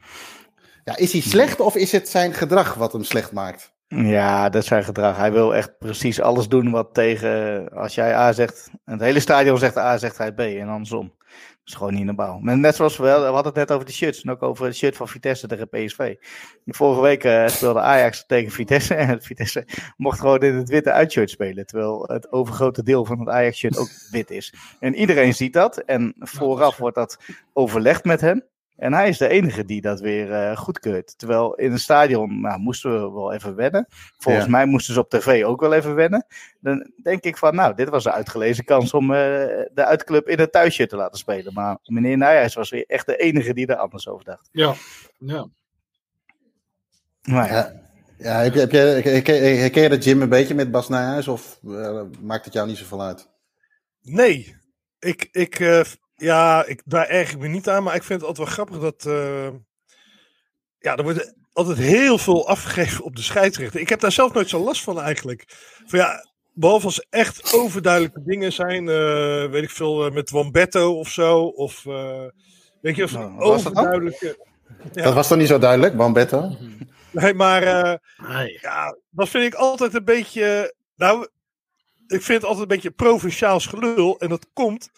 Ja, is hij slecht of is het zijn gedrag wat hem slecht maakt? Ja, dat is zijn gedrag. Hij wil echt precies alles doen wat tegen. Als jij A zegt. Het hele stadion zegt A, zegt hij B en andersom. Dat is gewoon niet normaal. Maar net zoals we, we hadden het net over de shirts. En ook over het shirt van Vitesse tegen PSV. Vorige week eh, speelde Ajax tegen Vitesse. En (laughs) Vitesse mocht gewoon in het witte uitshirt spelen. Terwijl het overgrote deel van het Ajax-shirt ook wit is. En iedereen ziet dat. En vooraf wordt dat overlegd met hem. En hij is de enige die dat weer eh, goedkeurt. Terwijl in het stadion nou, moesten we wel even wennen. Volgens Ja. mij moesten ze op tv ook wel even wennen. Dan denk ik van, nou, dit was een uitgelezen kans om eh, de uitclub in het thuisje te laten spelen. Maar meneer Nijhuis was weer echt de enige die er anders over dacht. Ja, ja. Maar ja, Ja, heb je, heb je, herken, je dat Jim een beetje met Bas Nijhuis of eh, maakt het jou niet zoveel uit? Nee, ik, ik, eh, ja, ik, daar erg ik me niet aan, maar ik vind het altijd wel grappig dat. eh, ja, er wordt altijd heel veel afgegeven op de scheidsrechter. Ik heb daar zelf nooit zo last van eigenlijk. Van ja, behalve als er echt overduidelijke dingen zijn, eh, weet ik veel, eh, met Wambetto of zo. Of eh, weet je, of Nou, dat dan? overduidelijke. Ja. Dat was toch niet zo duidelijk, Bambetto? Nee, maar eh, Nee. ja, dat vind ik altijd een beetje. Nou, ik vind het altijd een beetje provinciaals gelul. En dat komt.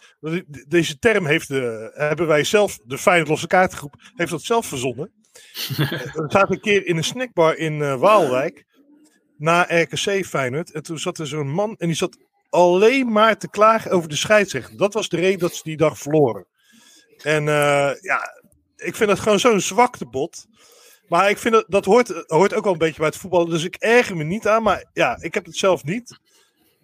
Deze term heeft de, hebben wij zelf, de Feyenoord Losse Kaartengroep, heeft dat zelf verzonnen. (laughs) We zaten een keer in een snackbar in eh, Waalwijk. Na RKC Feyenoord. En toen zat er zo'n man. En die zat alleen maar te klagen over de scheidsrechter. Dat was de reden dat ze die dag verloren. En eh, ja, ik vind dat gewoon zo'n zwaktebod. Maar ik vind dat, dat hoort, hoort ook wel een beetje bij het voetballen. Dus ik erger me niet aan. Maar ja, ik heb het zelf niet.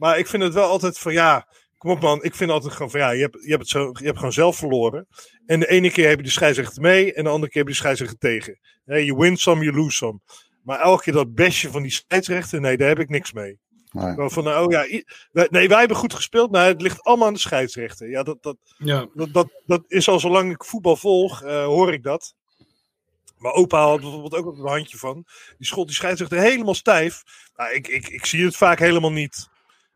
Maar ik vind het wel altijd van ja. Kom op man, ik vind altijd gewoon van ja, je hebt, je hebt, het zo, je hebt gewoon zelf verloren. En de ene keer heb je de scheidsrechter mee en de andere keer heb je de scheidsrechter tegen. Hè, Je win some, you lose some. Maar elke keer dat bestje van die scheidsrechter, nee, daar heb ik niks mee. Nee. Van, nou, oh ja, nee, wij hebben goed gespeeld. Nou, het ligt allemaal aan de scheidsrechter. Ja, dat, dat, Ja. dat, dat, dat is al zolang ik voetbal volg, eh, hoor ik dat. Maar opa had bijvoorbeeld ook een handje van. Die schot die scheidsrechter helemaal stijf. Nou, ik, ik, ik zie het vaak helemaal niet.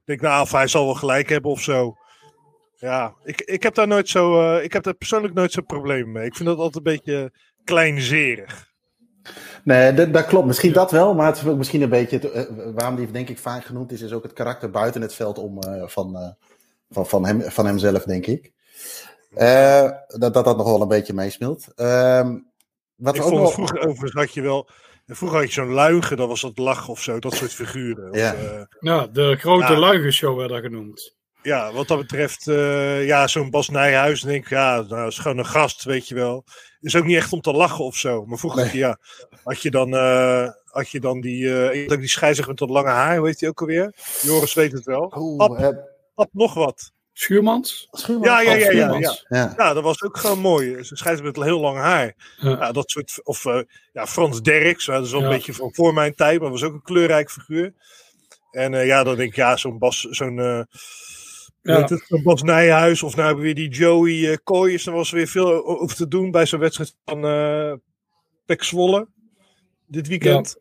Ik denk, nou, of hij zal wel gelijk hebben of zo. Ja, ik, ik heb daar nooit zo. eh, ik heb daar persoonlijk nooit zo'n probleem mee. Ik vind dat altijd een beetje kleinzerig. Nee, dat, dat klopt. Misschien dat wel, maar het is ook misschien een beetje. het, eh, waarom die denk ik vaak genoemd is, is ook het karakter buiten het veld om, eh, van, eh, van, van, hem, van hemzelf, denk ik. Eh, dat, dat dat nog wel een beetje meespeelt. Ehm, wat Ik ook vond nog... het vroeger overigens had je wel... Vroeger had je zo'n luigen, dat was dat lach of zo, dat soort figuren. Of, Ja. eh, Ja, de grote Ja. luigenshow werd dat genoemd. ja, wat dat betreft, eh, ja, zo'n Bas Nijhuis, denk ik, ja, nou, is gewoon een gast, weet je wel. Is ook niet echt om te lachen of zo. Maar vroeger, had je, ja, had je dan, eh, had je dan die, eh, ook die scheidsrechter met dat lange haar, hoe heet die ook alweer? Joris weet het wel. Oeh, Ab, eh, ab nog wat. Schuurmans? Schuurman? Ja, ja, Oh, ja, ja, ja. Ja, dat was ook gewoon mooi. Ze scheidsrechter met heel lang haar. Ja. Ja, dat soort, of eh, ja, Frans Derks, dat is wel een Ja. beetje van voor mijn tijd, maar was ook een kleurrijk figuur. En eh, ja, dan denk ik, ja, zo'n Bas, zo'n eh, Ja. weet het, zo'n Bas Nijhuis, of nou hebben we weer die Joey uh, Kooijers, daar was weer veel over te doen bij zo'n wedstrijd van eh Pek Zwolle dit weekend.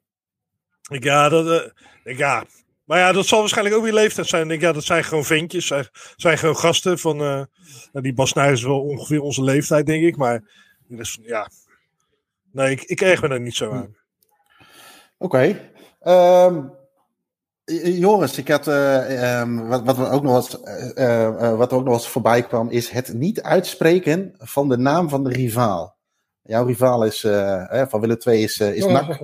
Ik, ja, dat, eh, ik, ja, maar ja, dat zal waarschijnlijk ook weer leeftijd zijn. Ik denk, ja, dat zijn gewoon ventjes, zijn, zijn gewoon gasten van, eh, nou, die Bas Nijhuis is wel ongeveer onze leeftijd, denk ik, maar dus, ja, nee, ik, ik erg me daar niet zo aan. Oké. Ehm, Joris, ik had, eh, ehm, wat, wat, we ook nog eens, eh, eh, eh, wat er ook nog eens voorbij kwam, is het niet uitspreken van de naam van de rivaal. Jouw rivaal is, eh, eh, van Willem II is, eh, is NAC. (laughs)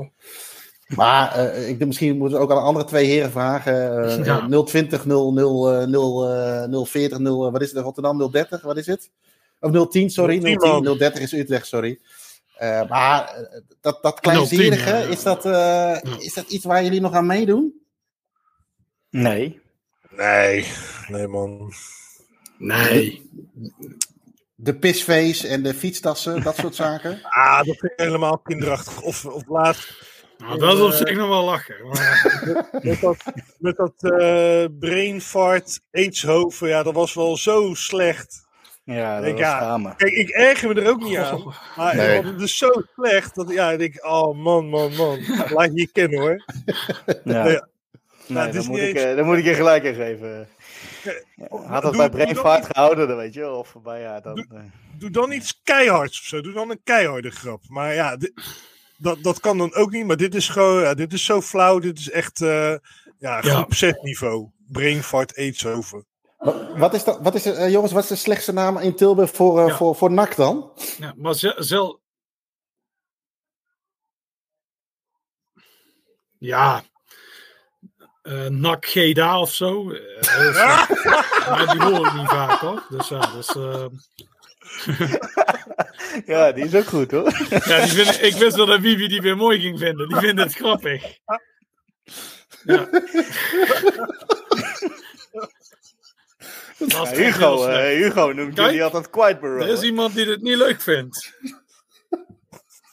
Maar eh, ik denk misschien moeten we ook aan de andere twee heren vragen. eh, Ja. 020, 00, eh, 0, 040, 0, wat is het Rotterdam? 030, wat is het? Of 010, sorry. 010, 010, man. 030 is Utrecht, sorry. Eh, maar dat, dat kleinzerige, 010, ja. is, dat, eh, is dat iets waar jullie nog aan meedoen? Nee. Nee, nee man. Nee. De pisface en de fietstassen, dat soort zaken? Ah, dat vind ik helemaal kinderachtig. Of, of laatst Nou, dat is op zich nog wel lachen. Maar, (laughs) met dat, met dat eh, brain fart, aidshoven, ja, dat was wel zo slecht. Ja, dat Ik, was ja, schamen. Kijk, ik erger me er ook niet aan. Maar Nee. het is zo slecht dat ja, ik denk, oh man, man, man. (laughs) Laat je je kennen hoor. Ja. Nee, Nee, is dan, moet niet ik, eens- eh, dan moet ik je gelijk in geven. Ja, Had dat Doe- bij Brainfart gehouden, dan weet je wel. Of bij, ja, dan, Doe- eh, Doe dan iets keihards of zo. Doe dan een keiharde grap. Maar ja, dit- dat, dat kan dan ook niet. Maar dit is gewoon, ja, dit is zo flauw. Dit is echt, eh ja, groep 6 niveau. Brain fart, aidshoven. Wa- Wat is, dat, wat is, eh, jongens, wat is de slechtste naam in Tilburg voor, eh, Ja. voor, voor NAC dan? ja, maar ze- zel... Ja. eh Nak Geda of zo. (laughs) Maar die hoor ik niet vaak hoor. Dus ja, dus, eh, (laughs) ja, die is ook goed hoor. ja die vind, ik wist wel dat Bibi die weer mooi ging vinden. Die vindt het grappig. Ja. Hugo, eh, Hugo noemt Kijk, jullie altijd Quietborough. Er is iemand die het niet leuk vindt.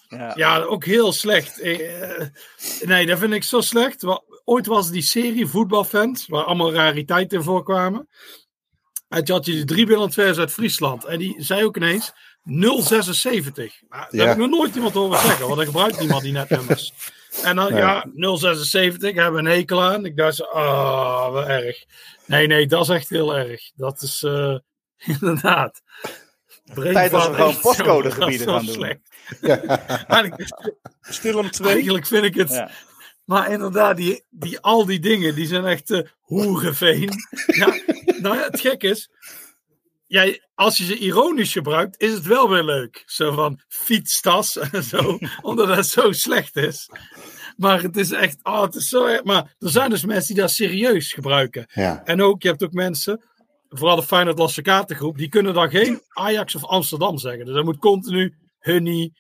Ja. Ja, ook heel slecht. Eh, nee, dat vind ik zo slecht. Ooit was die serie Voetbalfans, waar allemaal rariteiten voorkwamen. En toen had je die drie II's uit Friesland. En die zei ook ineens 076. Nou, dat Ja. heb ik nog nooit iemand horen zeggen, want dan gebruikt niemand die netnummers. En dan, Nee. ja, 076, hebben we een hekel aan. Ik dacht zo, ah, wat erg. Nee, nee, dat is echt heel erg. Dat is eh, (laughs) inderdaad. Tijd dat we gewoon Echt postcodegebieden zo gaan doen. slecht. Eigenlijk, (laughs) Stil om twee. eigenlijk vind ik het Ja. maar inderdaad, die, die, al die dingen, die zijn echt uh, hoereveen. ja, (laughs) nou ja, het gek is, jij, als je ze ironisch gebruikt, is het wel weer leuk. Zo van fietstas en zo, (laughs) omdat het zo slecht is. Maar het is echt, oh, het is zo erg. Maar er zijn dus mensen die dat serieus gebruiken. Ja. En ook, je hebt ook mensen, vooral de Feyenoord Lasse Kaartengroep, die kunnen dan geen Ajax of Amsterdam zeggen. Dus dan moet continu Hunny,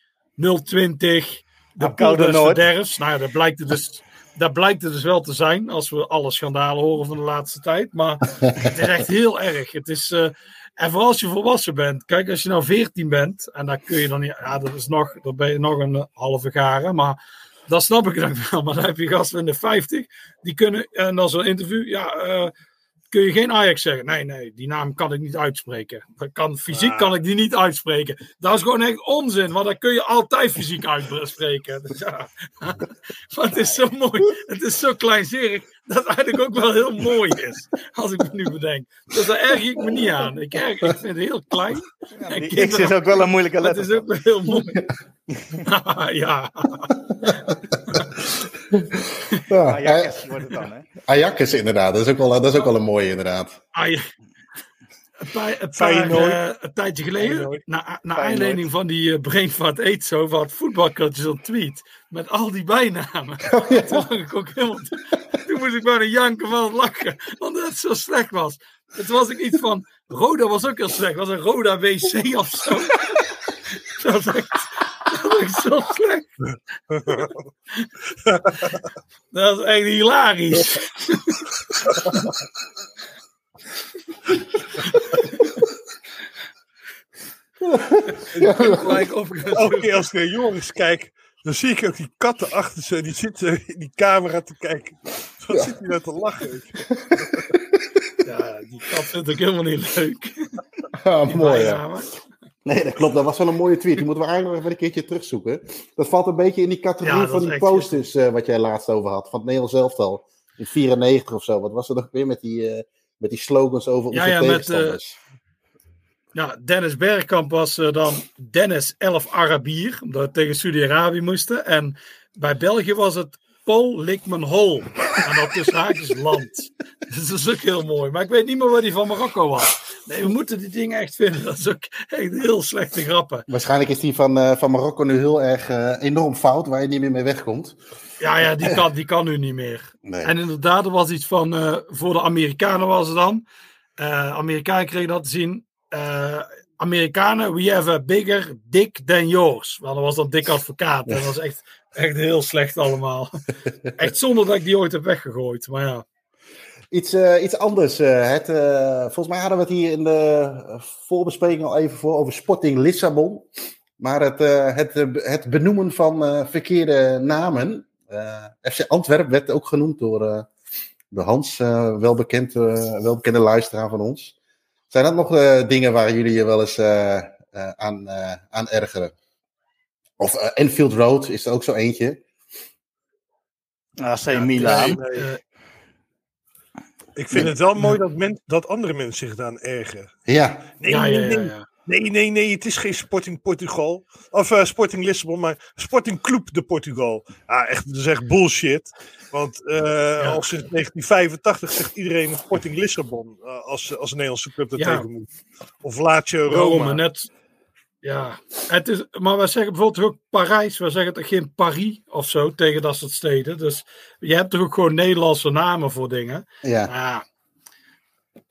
020, de des Noord. verderfs. Nou ja, dat blijkt, het dus, dat blijkt het dus wel te zijn, als we alle schandalen horen van de laatste tijd. Maar het is echt heel (laughs) erg. Het is, eh, en vooral als je volwassen bent. Kijk, als je nou 14 bent, en dan kun je dan niet, ja, dat is nog, dan ben je nog een halve garen, maar... Dat snap ik dan wel, maar dan heb je gasten in de 50, die kunnen, en dan zo'n interview, ja, eh, kun je geen Ajax zeggen. Nee, nee, die naam kan ik niet uitspreken. Dat kan, fysiek kan ik die niet uitspreken. Dat is gewoon echt onzin, want dan kun je altijd fysiek uitspreken. Dus (laughs) ja. (laughs) maar het is zo mooi, het is zo kleinzerig, dat het eigenlijk ook wel heel mooi is. Als ik me nu bedenk. Dus daar erg ik me niet aan. Ik, erg, ik vind het heel klein. En Die kinderen- X is ook wel een moeilijke (laughs) het letter. is ook wel heel mooi. ja. Ja, Ajax wordt het dan, hè? Ajax inderdaad, dat is, ook wel, dat is ook wel een mooie inderdaad. Aj- een, paar, een, paar, Feyenoord. eh, een tijdje geleden, na, aanleiding van die uh, Brainfart Eet zo, had voetbalcoaches een tweet met al die bijnamen. (laughs) Oh, ja. Toen, ik ook helemaal, toen moest ik bijna janken van het lachen, omdat het zo slecht was. Het was ook iets van, Roda was ook heel slecht, het was een Roda WC of zo. (laughs) dat was echt, dat echt zo slecht. (laughs) Dat was echt hilarisch. Gelijk opgezocht. Elke keer als ik naar jongens kijk, dan zie ik ook die katten achter ze. Die zitten in die camera te kijken. Wat zit hij nou te lachen? Ja, die kat vind ik helemaal niet leuk. Ah, mooi, ja. Nee, dat klopt. Dat was wel een mooie tweet. Die moeten we eigenlijk nog even een keertje terugzoeken. Dat valt een beetje in die categorie Ja, van die posters eh, wat jij laatst over had. Van het Nederlands elftal. In 94 of zo. Wat was er nog weer met die, eh, met die slogans over Ja, onze ja, met, tegenstanders? Ja, Dennis Bergkamp was eh, dan Dennis 11 Arabier, omdat we tegen Saudi-Arabië moesten. En bij België was het Paul Hol. En dat tussen haakjes land. (laughs) Dat is ook heel mooi. Maar ik weet niet meer waar die van Marokko was. Nee, we moeten die dingen echt vinden. Dat is ook echt heel slechte grappen. Waarschijnlijk is die van, eh, van Marokko nu heel erg eh, enorm fout. Waar je niet meer mee wegkomt. Ja, ja, die kan, die kan nu niet meer. Nee. En inderdaad, er was iets van, eh, voor de Amerikanen was het dan. Amerikanen kregen dat te zien. Amerikanen, we have a bigger dick than yours. Want dat was dan dik advocaat. Dat was echt, echt heel slecht allemaal. (laughs) echt zonder dat ik die ooit heb weggegooid. Maar ja. Iets, eh, iets anders. eh, het, eh, volgens mij hadden we het hier in de voorbespreking al even voor over Sporting Lissabon. Maar het, eh, het, het benoemen van eh, verkeerde namen. eh, FC Antwerp werd ook genoemd door, eh, door Hans, eh, welbekend, welbekende luisteraar van ons. Zijn dat nog eh, dingen waar jullie je wel eens eh, eh, aan, eh, aan ergeren? Of eh, Enfield Road is er ook zo eentje. AC Ja, Milan. Nee. Ik vind het wel mooi dat, men, dat andere mensen zich daaraan ergeren. Ja, Nee, ja, ja, nee, ja, nee. ja. Nee, nee, nee, het is geen Sporting Portugal. Of eh, Sporting Lissabon, maar Sporting Club de Portugal. Ah, echt, dat is echt bullshit. Want eh, al sinds 1985 zegt iedereen Sporting Lissabon. als, als een Nederlandse club dat Ja. tegen moet. Of Lazio Rome, Roma. net. Ja, het is, maar wij zeggen bijvoorbeeld ook Parijs. We zeggen toch geen Paris of zo tegen dat soort steden. Dus je hebt toch ook gewoon Nederlandse namen voor dingen. ja. Ja.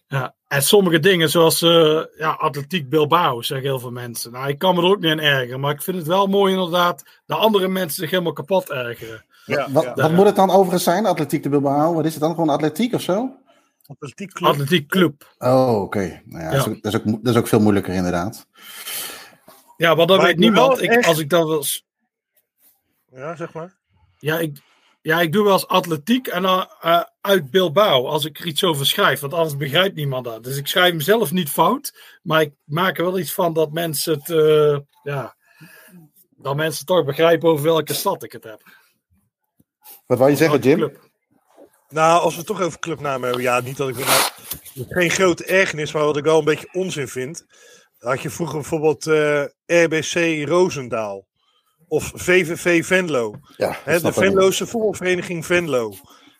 ja. En sommige dingen, zoals eh, ja, Atletiek Bilbao, zeggen heel veel mensen. Nou, ik kan me er ook niet in ergeren. Maar ik vind het wel mooi inderdaad dat andere mensen zich helemaal kapot ergeren. Ja, Wat, ja. wat moet het dan overigens zijn, Atletiek de Bilbao? Wat is het dan? Gewoon atletiek of zo? Atletiek Club. Atletiek Club. Oh, oké. Nou ja, Ja. Dat, is ook, dat, is ook, dat is ook veel moeilijker inderdaad. Ja, want dat Maar weet niemand. Ik, echt- als ik dan wel eens Ja, zeg maar. Ja, ik, ja, ik doe wel eens atletiek en dan eh, uit Bilbao als ik er iets over schrijf. Want anders begrijpt niemand dat. Dus ik schrijf hem zelf niet fout. Maar ik maak er wel iets van dat mensen het, eh, ja, dat mensen toch begrijpen over welke stad ik het heb. Wat wou je zeggen, Jim? club. Nou, als we het toch over clubnamen hebben. Ja, niet dat ik... Nou, geen grote ergernis, maar wat ik wel een beetje onzin vind. Dan had je vroeger bijvoorbeeld eh, RBC Roosendaal. Of VVV Venlo. Ja, Hè, de. Venloze voetbalvereniging Venlo.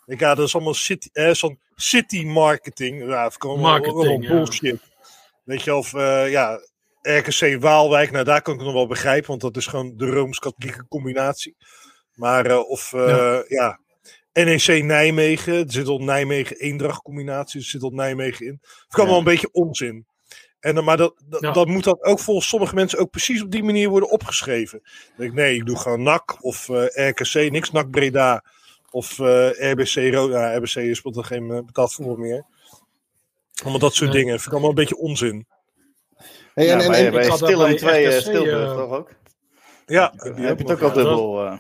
Ik, ja, dat is allemaal city, eh, zo'n city marketing. Ja, allemaal, Marketing, ja. bullshit. Weet je, of eh, ja, RKC Waalwijk, nou daar kan ik het nog wel begrijpen, want dat is gewoon de Rooms-Katholieke combinatie. Maar eh, of eh, ja. NEC Nijmegen, er zit al Nijmegen Eendracht combinatie, er zit al Nijmegen in. Het kan Ja. wel een beetje onzin. En, dan- maar dat, dat, Ja. dat moet dan ook volgens sommige mensen ook precies op die manier worden opgeschreven. Dan denk ik, nee, ik doe gewoon NAC of eh, RKC, niks NAC Breda of eh, RBC Roda. Ja, RBC speelt dan geen eh, betaald voetbal meer. Allemaal dat soort dingen. Vind ik allemaal een beetje onzin. Hey, Ja, en, en, en- bij ik had dat Stillen bij 2 RKC, Stilburg eh, toch ook? Ja, heb je het ook al dubbel.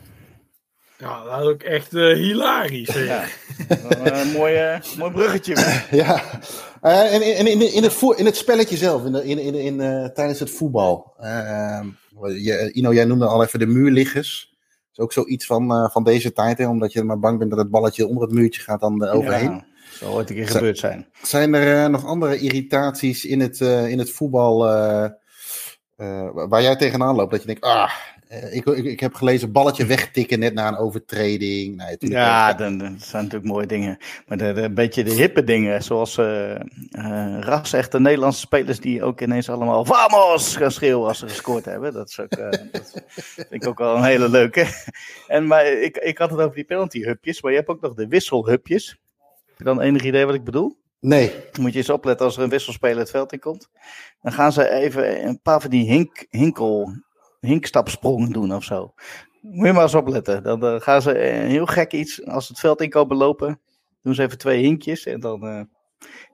Eh. Ja, dat is ook echt eh, hilarisch. hè. Ja. een mooi, eh, mooi bruggetje. (laughs) ja. Eh, en, en in, in, het vo- in het spelletje zelf, in de, in, in, in, eh, tijdens het voetbal. Eh, je, Ino, jij noemde al even de muurliggers. Dat is ook zoiets van, eh, van deze tijd, hè, omdat je maar bang bent dat het balletje onder het muurtje gaat dan eh, overheen. Ja, zal ooit een keer gebeurd zijn. Zijn er eh, nog andere irritaties in het, eh, in het voetbal eh, eh, waar jij tegenaan loopt? Dat je denkt, ah, eh, ik, ik, ik heb gelezen balletje wegtikken net na een overtreding. Natuurlijk Ja, dan, dat zijn natuurlijk mooie dingen. Maar de, de- een beetje de hippe dingen, zoals eh eh ras echte Nederlandse spelers die ook ineens allemaal vamos gaan schreeuwen als ze gescoord hebben. Dat, is ook, (laughs) dat vind ik ook wel een hele leuke. En maar ik, ik had het over die penalty-hupjes, maar je hebt ook nog de wisselhupjes. Heb je dan enig idee wat ik bedoel? Nee, Dan moet je eens opletten als er een wisselspeler het veld in komt. Dan gaan ze even een paar van die hink, hinkel, hinkstapsprongen doen of zo. Moet je maar eens opletten. Dan eh, gaan ze een heel gek iets, als het veld in komen lopen, doen ze even twee hinkjes en dan eh,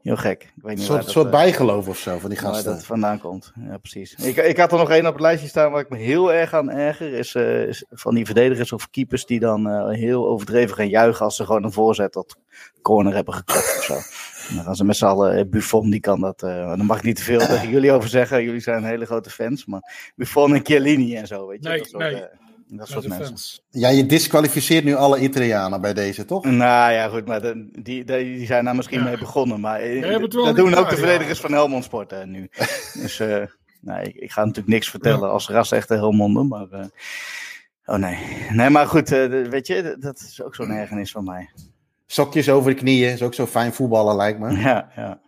heel gek. Ik weet een niet soort, waar dat, soort eh, bijgeloof of zo van die waar gasten. dat vandaan komt. Ja, precies. Ik, ik had er nog één op het lijstje staan waar ik me heel erg aan erger. Is, eh, is van die verdedigers of keepers die dan eh, heel overdreven gaan juichen als ze gewoon een voorzet tot corner hebben gekopt of zo. Dan gaan ze met z'n allen, eh, Buffon die kan dat, eh daar mag ik niet te veel (laughs) tegen jullie over zeggen. Jullie zijn hele grote fans, maar Buffon en Chiellini en zo, weet je. Nee, dat soort, nee. eh, dat soort de mensen. fans. Ja, je disqualificeert nu alle Italianen bij deze, toch? Nou ja, goed, maar de- die, die, die zijn daar misschien Ja. mee begonnen. Maar dat doen ook de verdedigers ja. van Helmond Sport eh, nu. (laughs) dus eh, nee, ik, ik ga natuurlijk niks vertellen als ras echte Helmonden. Maar, eh, oh nee. Nee, maar goed, eh, weet je, dat- dat is ook zo'n ergernis van mij. Sokjes over de knieën, is ook zo fijn voetballen, lijkt me. Ja, ja.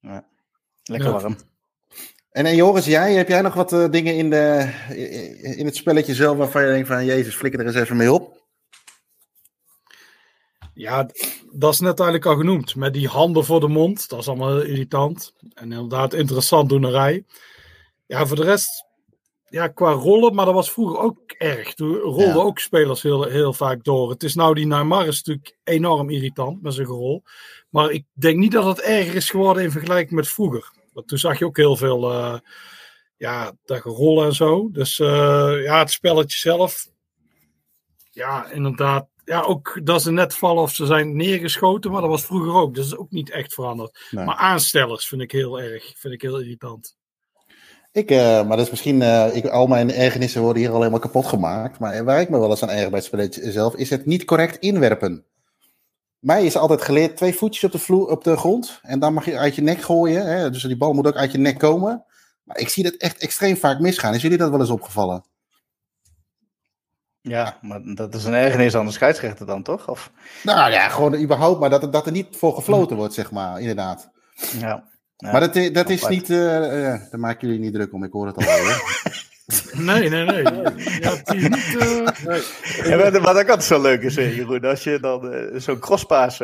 ja. Lekker warm. En, en Joris, jij, heb jij nog wat eh, dingen in, de, in het spelletje zelf waarvan je denkt van, jezus, flikker er eens even mee op? Ja, dat is net eigenlijk al genoemd. Met die handen voor de mond. Dat is allemaal irritant. En inderdaad interessant doenerij. Ja, voor de rest. Ja, qua rollen. Maar dat was vroeger ook erg. Toen rolden Ja. ook spelers heel, heel vaak door. Het is nou die Neymar is natuurlijk enorm irritant met zijn gerol. Maar ik denk niet dat het erger is geworden in vergelijking met vroeger. Want toen zag je ook heel veel. eh, ja, gerol en zo. Dus eh, ja, het spelletje zelf. Ja, inderdaad. Ja, ook dat ze net vallen of ze zijn neergeschoten, maar dat was vroeger ook. Dat is ook niet echt veranderd. Nee. Maar aanstellers vind ik heel erg. Vind ik heel irritant. Ik, eh, maar dat is misschien, eh, ik, al mijn ergernissen worden hier al helemaal kapot gemaakt. Maar waar ik me wel eens aan erger bij het spelletje zelf, is het niet correct inwerpen. Mij is altijd geleerd twee voetjes op de, vloer, op de grond. En dan mag je uit je nek gooien. Hè? Dus die bal moet ook uit je nek komen. Maar ik zie dat echt extreem vaak misgaan. Is jullie dat wel eens opgevallen? Ja, maar dat is een ergernis aan de scheidsrechter dan, toch? Of, Nou ja, gewoon überhaupt, maar dat, er- dat er niet voor gefloten wordt, zeg maar, inderdaad. ja. Ja. maar dat, dat is niet, eh, eh, daar maken jullie niet druk om, ik hoor het alweer. (laughs) Nee, nee, nee. Ja, het is niet, eh, Ja, wat ook altijd zo leuk is, Jeroen, als je dan eh, zo'n crosspaas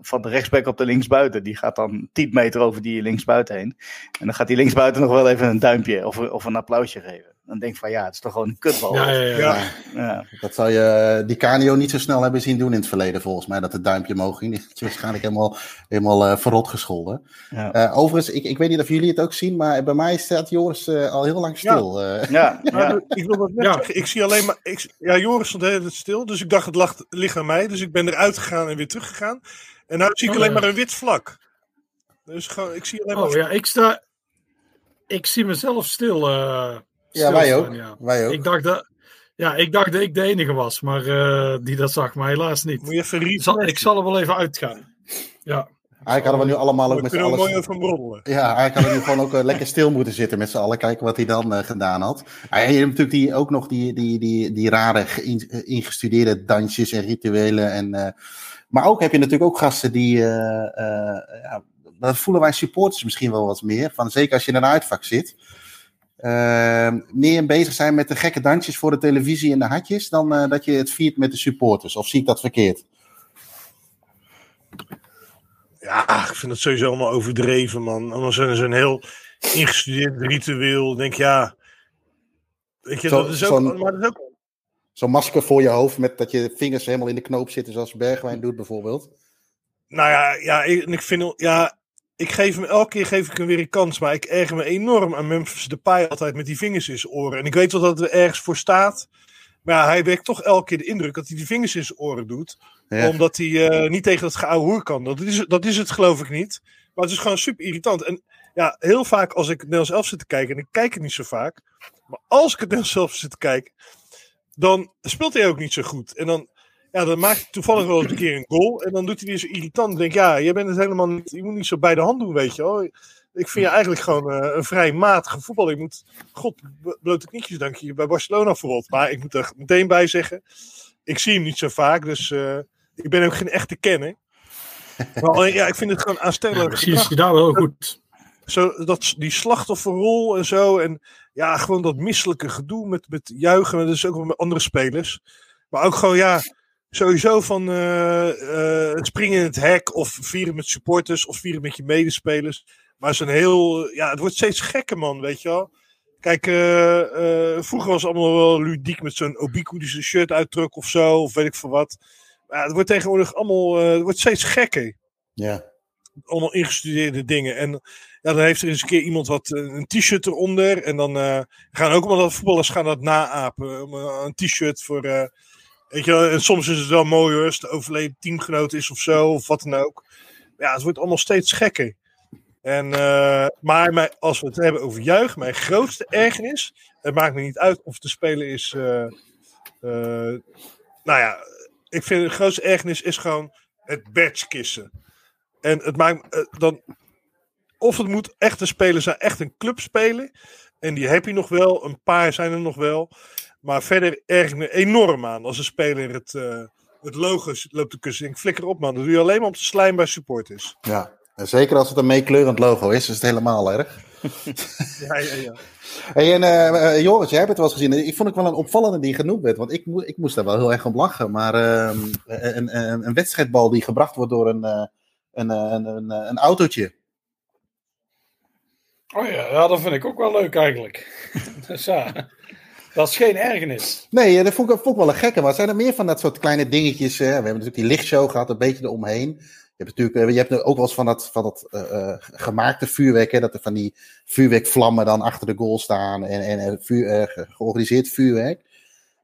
van de rechtsback op de linksbuiten, die gaat dan 10 meter over die linksbuiten heen. En dan gaat die linksbuiten nog wel even een duimpje of, of een applausje geven. Dan denk ik van ja, het is toch gewoon een kutbal. ja, ja, ja. Ja. Ja. Dat zou je die Canio niet zo snel hebben zien doen in het verleden, volgens mij. Dat het duimpje omhoog ging. Die had je waarschijnlijk helemaal, helemaal eh, verrot gescholden. Ja. Eh, overigens, ik, ik weet niet of jullie het ook zien, maar bij mij staat Joris eh, al heel lang stil. eh. Ja, (laughs) Ik wil dat net Ja. zeggen. Ik zie alleen maar. Ik, ja, Joris stond tijd stil. Dus ik dacht het lag, ligt aan mij. Dus ik ben eruit gegaan en weer teruggegaan. En nu zie ik Oh, alleen maar een wit vlak. Dus gewoon, ik zie alleen maar. Oh ja, ik sta. Ik zie mezelf stil. Ja, wij ook. ja. Wij ook. Ik dacht dat. Ja, ik dacht dat ik de enige was, maar eh, die dat zag, maar helaas niet. Moet je even Ik zal, ik zal er wel even uitgaan. Ja, Eigenlijk hadden we nu allemaal ook We met z'n mooi allen... over broddelen. Ja, eigenlijk hadden we nu gewoon ook eh, lekker stil moeten zitten met z'n allen. Kijken wat hij dan eh, gedaan had. Ah, ja, je hebt natuurlijk die, ook nog die, die, die, die rare ingestudeerde dansjes en rituelen. En, eh, maar ook heb je natuurlijk ook gasten die... eh, eh, ja, dat voelen wij supporters misschien wel wat meer. Van, zeker als je in een uitvak zit. Eh, meer bezig zijn met de gekke dansjes voor de televisie en de hatjes. Dan eh, dat je het viert met de supporters. Of zie ik dat verkeerd? Ja, ik vind het sowieso allemaal overdreven, man. Allemaal zo'n zo'n heel ingestudeerd ritueel. Ik denk, ja. Weet je, Zo- dat is ook. zo'n- Maar dat is ook Zo'n masker voor je hoofd met dat je vingers helemaal in de knoop zitten, zoals Bergwijn doet bijvoorbeeld. Nou ja, ja ik, en ik vind, ja, ik geef hem elke keer geef ik hem weer een kans, maar ik erger me enorm aan Memphis Depay altijd met die vingers in zijn oren. En ik weet wel dat het er ergens voor staat, maar hij wekt toch elke keer de indruk dat hij die vingers in zijn oren doet, Ja. omdat hij eh, niet tegen dat geouwe hoer kan. Dat is, dat is het geloof ik niet, maar het is gewoon super irritant. En ja, heel vaak als ik het Nederlands elf zit te kijken, en ik kijk het niet zo vaak, maar als ik het Nederlands elf zit te kijken, dan speelt hij ook niet zo goed. En dan, ja, dan maakt hij toevallig wel eens een keer een goal. En dan doet hij weer zo irritant. Denk, ja, jij bent het helemaal niet. Je moet niet zo bij de hand doen, weet je wel. Ik vind je eigenlijk gewoon eh, een vrij matige voetballer. Ik moet, god, blote knietjes dank je bij Barcelona bijvoorbeeld. Maar ik moet er meteen bij zeggen, ik zie hem niet zo vaak, dus eh, ik ben ook geen echte kenner. Maar alleen, ja, ik vind het gewoon Ja, aanstellend. misschien is hij daar wel goed. Zo, dat, die slachtofferrol en zo. En ja, gewoon dat misselijke gedoe met, met juichen. Dat is ook wel met andere spelers. Maar ook gewoon, ja, sowieso van eh, eh, springen in het hek. Of vieren met supporters. Of vieren met je medespelers. Maar zo'n heel, ja, het wordt steeds gekker, man, weet je wel. Kijk, eh, vroeger was het allemaal wel ludiek met zo'n Obiku die zijn shirt uittrok of zo. Of weet ik veel wat. Maar het wordt tegenwoordig allemaal, het wordt steeds gekker Ja. allemaal ingestudeerde dingen. En ja, dan heeft er eens een keer iemand wat een t-shirt eronder. En dan gaan ook allemaal dat voetballers gaan dat naapen. Een t-shirt voor. Weet je en soms is het wel mooi hoor, als het overleden teamgenoot is of zo, of wat dan ook. Ja, het wordt allemaal steeds gekker. En, eh, maar als we het hebben over juich, mijn grootste ergernis, het maakt me niet uit of de speler is. eh, eh, nou ja, ik vind de grootste ergernis is gewoon het badgekissen. En het maakt dan. Of het moet echt een speler zijn, echt een clubspeler. En die heb je nog wel. Een paar zijn er nog wel. Maar verder erg ik me enorm aan als een speler het, eh, het logo loopt te kussen. Ik denk, flikker op man. Dat doe je alleen maar om te slijmen bij supporters. ja. En zeker als het een meekleurend logo is, is het helemaal erg. (laughs) Ja, ja, ja. Hey, en eh, eh, Joris, jij hebt het wel eens gezien. Ik vond het wel een opvallende die genoemd werd. Want ik, moe- ik moest daar wel heel erg om lachen. Maar ehm, een, een, een wedstrijdbal die gebracht wordt door een, eh, een, een, een, een autootje. Oh ja, ja, dat vind ik ook wel leuk eigenlijk. (laughs) dus ja, dat is geen ergernis. Nee, dat vond ik, vond ik wel een gekke. Maar zijn er meer van dat soort kleine dingetjes? Hè? We hebben natuurlijk die lichtshow gehad, een beetje eromheen. Je hebt natuurlijk, eh, je hebt ook wel eens van dat, van dat eh, eh, gemaakte vuurwerk, hè? dat er van die vuurwerkvlammen dan achter de goal staan en, en vuur, georganiseerd vuurwerk.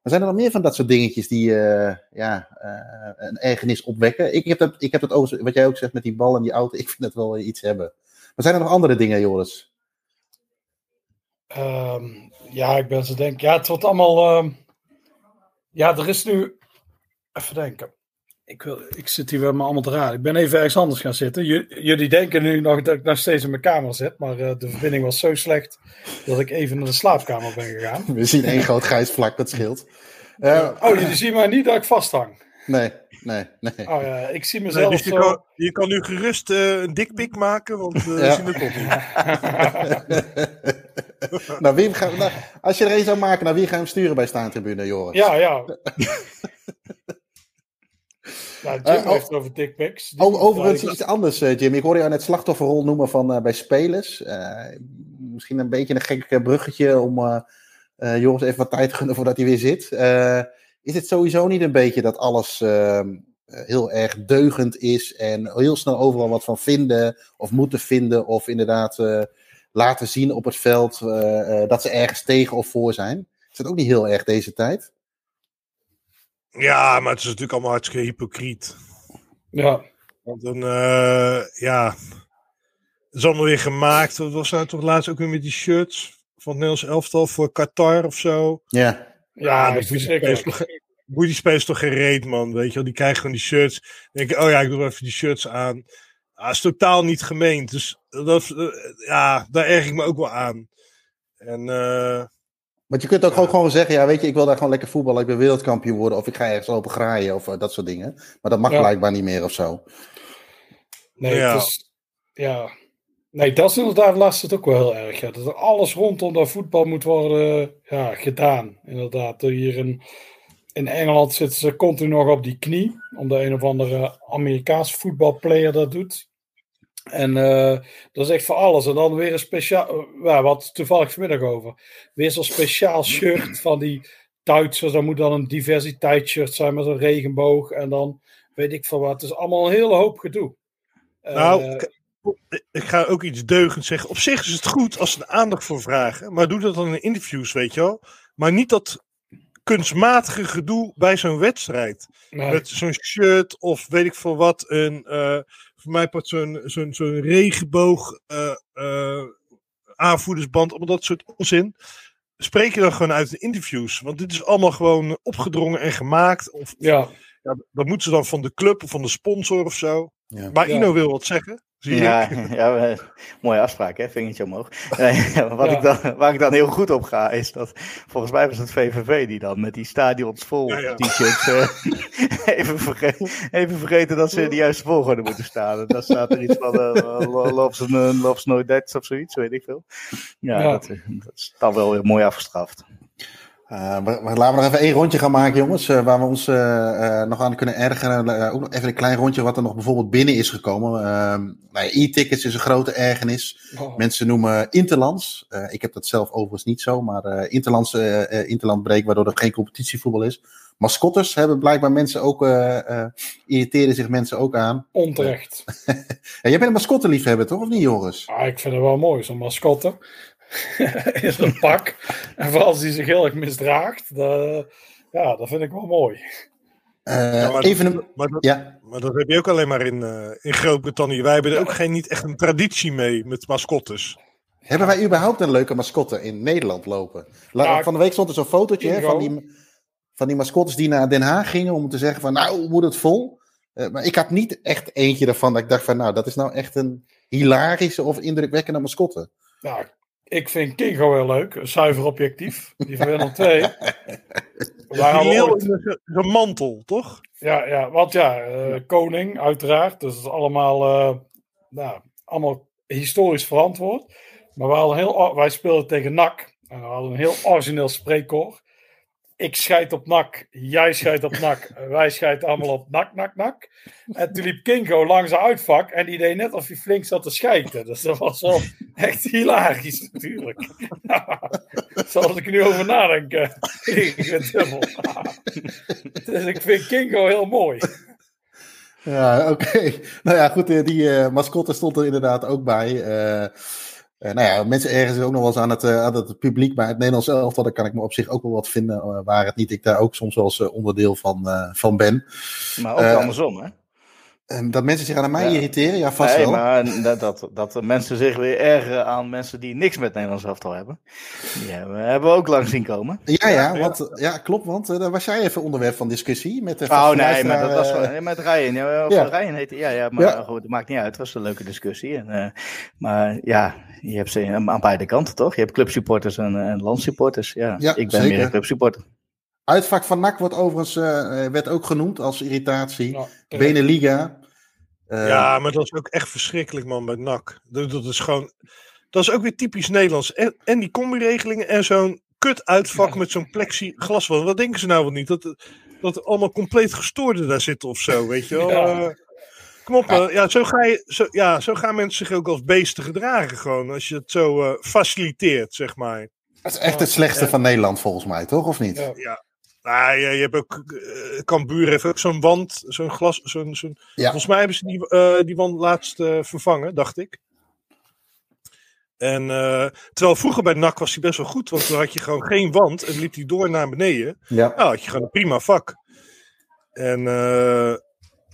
Maar zijn er nog meer van dat soort dingetjes die ja, een ergernis opwekken? Ik heb dat, ik heb dat ook, wat jij ook zegt met die bal en die auto, (laughs) ik vind dat wel iets hebben. Maar zijn er nog andere dingen, Joris? Ehm, ja, ik ben zo denk. Ja, het wordt allemaal. ehm, ja, er is nu. Even denken. Ik, wil, ik zit hier weer maar allemaal te raden. Ik ben even ergens anders gaan zitten. J- jullie denken nu nog dat ik nog steeds in mijn kamer zit. Maar eh, de verbinding was zo slecht dat ik even naar de slaapkamer ben gegaan. (laughs) We zien één groot grijs vlak, dat scheelt. Eh, Oh, jullie zien maar niet dat ik vasthang. nee, nee, nee. Oh ja, ik zie Nee, mezelf dus je, zo. kan, je kan nu gerust eh, een dikpik maken, want eh, we Ja. zien het op. (laughs) (laughs) (laughs) nou, wie ga, als je er één zou maken, naar wie ga je hem sturen bij Staantribune, Joris? Ja, ja. (laughs) Nou, Jim Eh, oh. heeft over dickpics. Die O- moet overigens iets anders, eh, Jim. Ik hoorde jou net slachtofferrol noemen van, eh, bij spelers. Misschien een beetje een gek eh, bruggetje om Joris even wat tijd te gunnen voordat hij weer zit. Is het sowieso niet een beetje dat alles ehm, eh, heel erg deugend is en heel snel overal wat van vinden of moeten vinden of inderdaad laten zien op het veld eh, eh, dat ze ergens tegen of voor zijn? Is dat ook niet heel erg deze tijd? Ja, maar het is natuurlijk allemaal hartstikke hypocriet. Ja, Want dan, eh, ja, het is allemaal weer gemaakt. Wat was nou toch laatst ook weer met die shirts van het Nederlands elftal voor Qatar of zo? Ja, ja, dat dat is die spelers toch, boeit die spelers toch geen reet, man. Weet je wel, die krijgen gewoon die shirts. Dan denk je, oh ja, ik doe even die shirts aan. Ah, is totaal niet gemeend. Dus dat, eh, ja, daar erg ik me ook wel aan. En eh, Want je kunt ook Ja. gewoon, gewoon zeggen, ja, weet je, ik wil daar gewoon lekker voetballen, ik wil wereldkampioen worden, of ik ga ergens lopen graaien, of eh, dat soort dingen. Maar dat mag Ja. blijkbaar niet meer of zo. Nee, Ja. het is, ja. nee, dat is inderdaad lastig ook wel heel erg. Ja. Dat er alles rondom dat voetbal moet worden ja, gedaan. Inderdaad, hier in, in Engeland zitten ze continu nog op die knie, omdat een of andere Amerikaanse voetbalplayer dat doet. En eh, dat is echt voor alles. En dan weer een speciaal, ja, wat toevallig vanmiddag over. Weer zo'n speciaal shirt van die Duitsers. Dat moet dan een diversiteitsshirt zijn met een regenboog. En dan weet ik veel wat. Het is allemaal een hele hoop gedoe. Nou, Eh, ik ga ook iets deugends zeggen. Op zich is het goed als ze er aandacht voor vragen. Maar doe dat dan in interviews, weet je wel. Maar niet dat kunstmatige gedoe bij zo'n wedstrijd. nee. Met zo'n shirt of weet ik veel wat. Een, eh, voor mij part zo'n zo'n zo'n regenboog eh, eh, aanvoerdersband. Allemaal dat soort onzin. Spreek je dan gewoon uit in interviews. Want dit is allemaal gewoon opgedrongen en gemaakt. Of ja, ja, dat moeten ze dan van de club of van de sponsor of zo. Ja. Maar Ja. Ino wil wat zeggen. Zie je? Ja, ja mooie afspraak, hè? Vingertje omhoog. (laughs) Nee, wat Ja. ik dan, waar ik dan heel goed op ga, is dat volgens mij was het VVV die dan met die stadions vol Ja, t-shirts eh, (laughs) even, verge- even vergeten dat ze in de juiste volgorde moeten staan. En dan staat er iets van uh, Loves, uh, Loves No Deads of zoiets, weet ik veel. Ja. Dat, eh, dat is dan wel weer mooi afgestraft. We- laten we nog even één rondje gaan maken, jongens. eh, waar we ons eh, nog aan kunnen ergeren. Ook nog even een klein rondje wat er nog bijvoorbeeld binnen is gekomen. Ehm, nou ja, E-tickets is een grote ergernis. Oh. Mensen noemen Interlands. Ik heb dat zelf overigens niet zo, maar Interlands, Interland breekt waardoor er geen competitievoetbal is. Mascottes hebben blijkbaar mensen ook, irriteren zich mensen ook aan. Onterecht. (laughs) Jij bent een mascotteliefhebber, toch? Of niet, Joris? Ah, ik vind het wel mooi, zo'n mascotte. (laughs) in zo'n pak. En vooral als die zich heel erg misdraagt. Dat, ja, dat vind ik wel mooi. Eh, Ja, maar, even een... maar, dat, Ja, maar dat heb je ook alleen maar in, eh, in Groot-Brittannië. Wij hebben er ook geen, niet echt een traditie mee met mascottes. Hebben wij überhaupt een leuke mascotte in Nederland lopen? La- Ja, van de week stond er zo'n fotootje hè, van, die, van die mascottes die naar Den Haag gingen om te zeggen van nou, moet het vol? Eh, maar ik had niet echt eentje ervan dat ik dacht van nou, dat is nou echt een hilarische of indrukwekkende mascotte. Nou, ik vind Kingo heel leuk. Zuiver objectief. Die van Willem 2. Waar (laughs) Die we leeuw ooit- in een- zo'n mantel, toch? Ja, ja, want ja, eh, koning, uiteraard. Dus dat is allemaal, eh, nou, allemaal historisch verantwoord. Maar we hadden heel, wij speelden tegen NAC. En we hadden een heel origineel spreekkoor. Ik scheid op NAC, jij scheidt op NAC, (laughs) wij scheiden allemaal op NAC, NAC, NAC. En toen liep Kingo langs uitvak en die deed net of hij flink zat te schijten. Dus dat was wel (laughs) echt hilarisch natuurlijk. (laughs) Zoals ik er nu over nadenk. ik vind het dubbel. Dus ik vind Kingo heel mooi. Ja, oké. Nou ja, goed, eh, die eh, mascotte stond er inderdaad ook bij. Eh, eh, nou ja, mensen ergen zich ook nog wel eens aan het, eh, aan het publiek bij het Nederlands elftal. Daar kan ik me op zich ook wel wat vinden, eh, waar het niet ik daar ook soms wel eens onderdeel van, van ben. Maar ook andersom, hè? Ehm, dat mensen zich aan mij Ja. irriteren, ja, vast Nee, wel. maar dat, dat, dat de mensen zich weer ergeren aan mensen die niks met Nederlands elftal hebben. Die hebben, hebben we ook lang zien komen. Ja, ja, Ja, want, ja, klopt, want eh, daar was jij even onderwerp van discussie met de Oh nee, maar dat was eh, gewoon met Ryan. Ja, of ja. Ryan heette, ja, ja, maar Ja. goed, het maakt niet uit. Het was een leuke discussie. En, eh, maar ja, je hebt ze aan beide kanten toch? Je hebt clubsupporters en, en landsupporters. Ja, Ja, ik ben zeker. meer een clubsupporter. Uitvak van NAC wordt overigens eh, werd ook genoemd als irritatie. Beneliga. Eh, ja, maar dat is ook echt verschrikkelijk, man, bij NAC. Dat, dat is gewoon... Dat is ook weer typisch Nederlands. En, en die combi-regelingen en zo'n kut uitvak Ja. met zo'n plexiglas. Wat denken ze nou wel niet? Dat, dat er allemaal compleet gestoorden daar zitten of zo, weet je wel? Ja. Eh, kom op, eh, ja, zo, ga je, zo, ja, zo gaan mensen zich ook als beesten gedragen gewoon. Als je het zo eh, faciliteert, zeg maar. dat is echt het slechtste van Nederland volgens mij, toch? Of niet? Ja. Nou, je, je hebt ook, Cambuur heeft ook zo'n wand, zo'n glas, zo'n, zo'n, Ja. volgens mij hebben ze die, eh, die wand laatst eh, vervangen, dacht ik. En terwijl vroeger bij NAC was hij best wel goed, want toen had je gewoon geen wand en liep hij door naar beneden. Ja. Nou, had je gewoon een prima vak. En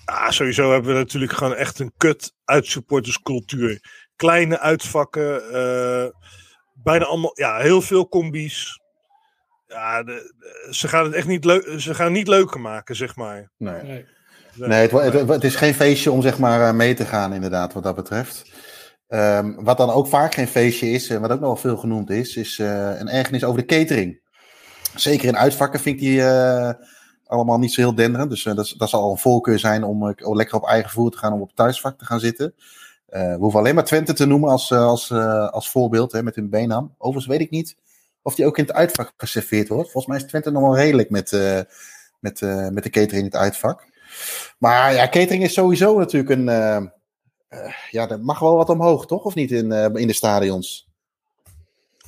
ah, sowieso hebben we natuurlijk gewoon echt een kut uitsupporterscultuur. Kleine uitvakken, bijna allemaal, ja, heel veel combi's. Ja, de, de- ze gaan het echt niet, leuk, ze gaan het niet leuker maken, zeg maar. Nee. Nee. Nee, het, het, het is geen feestje om zeg maar eh, mee te gaan, inderdaad, wat dat betreft. Ehm, wat dan ook vaak geen feestje is, en wat ook nog wel veel genoemd is, is eh, een ergernis over de catering. Zeker in uitvakken vind ik die eh, allemaal niet zo heel denderend. Dus dat, is- dat zal al een voorkeur zijn om lekker op eigen voer te gaan, om op thuisvak te gaan zitten. Eh, we hoeven alleen maar Twente te noemen als, als, eh, als voorbeeld hè, met hun beenham. Overigens weet ik niet of die ook in het uitvak geserveerd wordt. Volgens mij is Twente nog wel redelijk met, eh, met, eh, met de catering in het uitvak. Maar ja, catering is sowieso natuurlijk een. eh, eh, ja, er mag wel wat omhoog, toch? Of niet in, eh, in de stadions?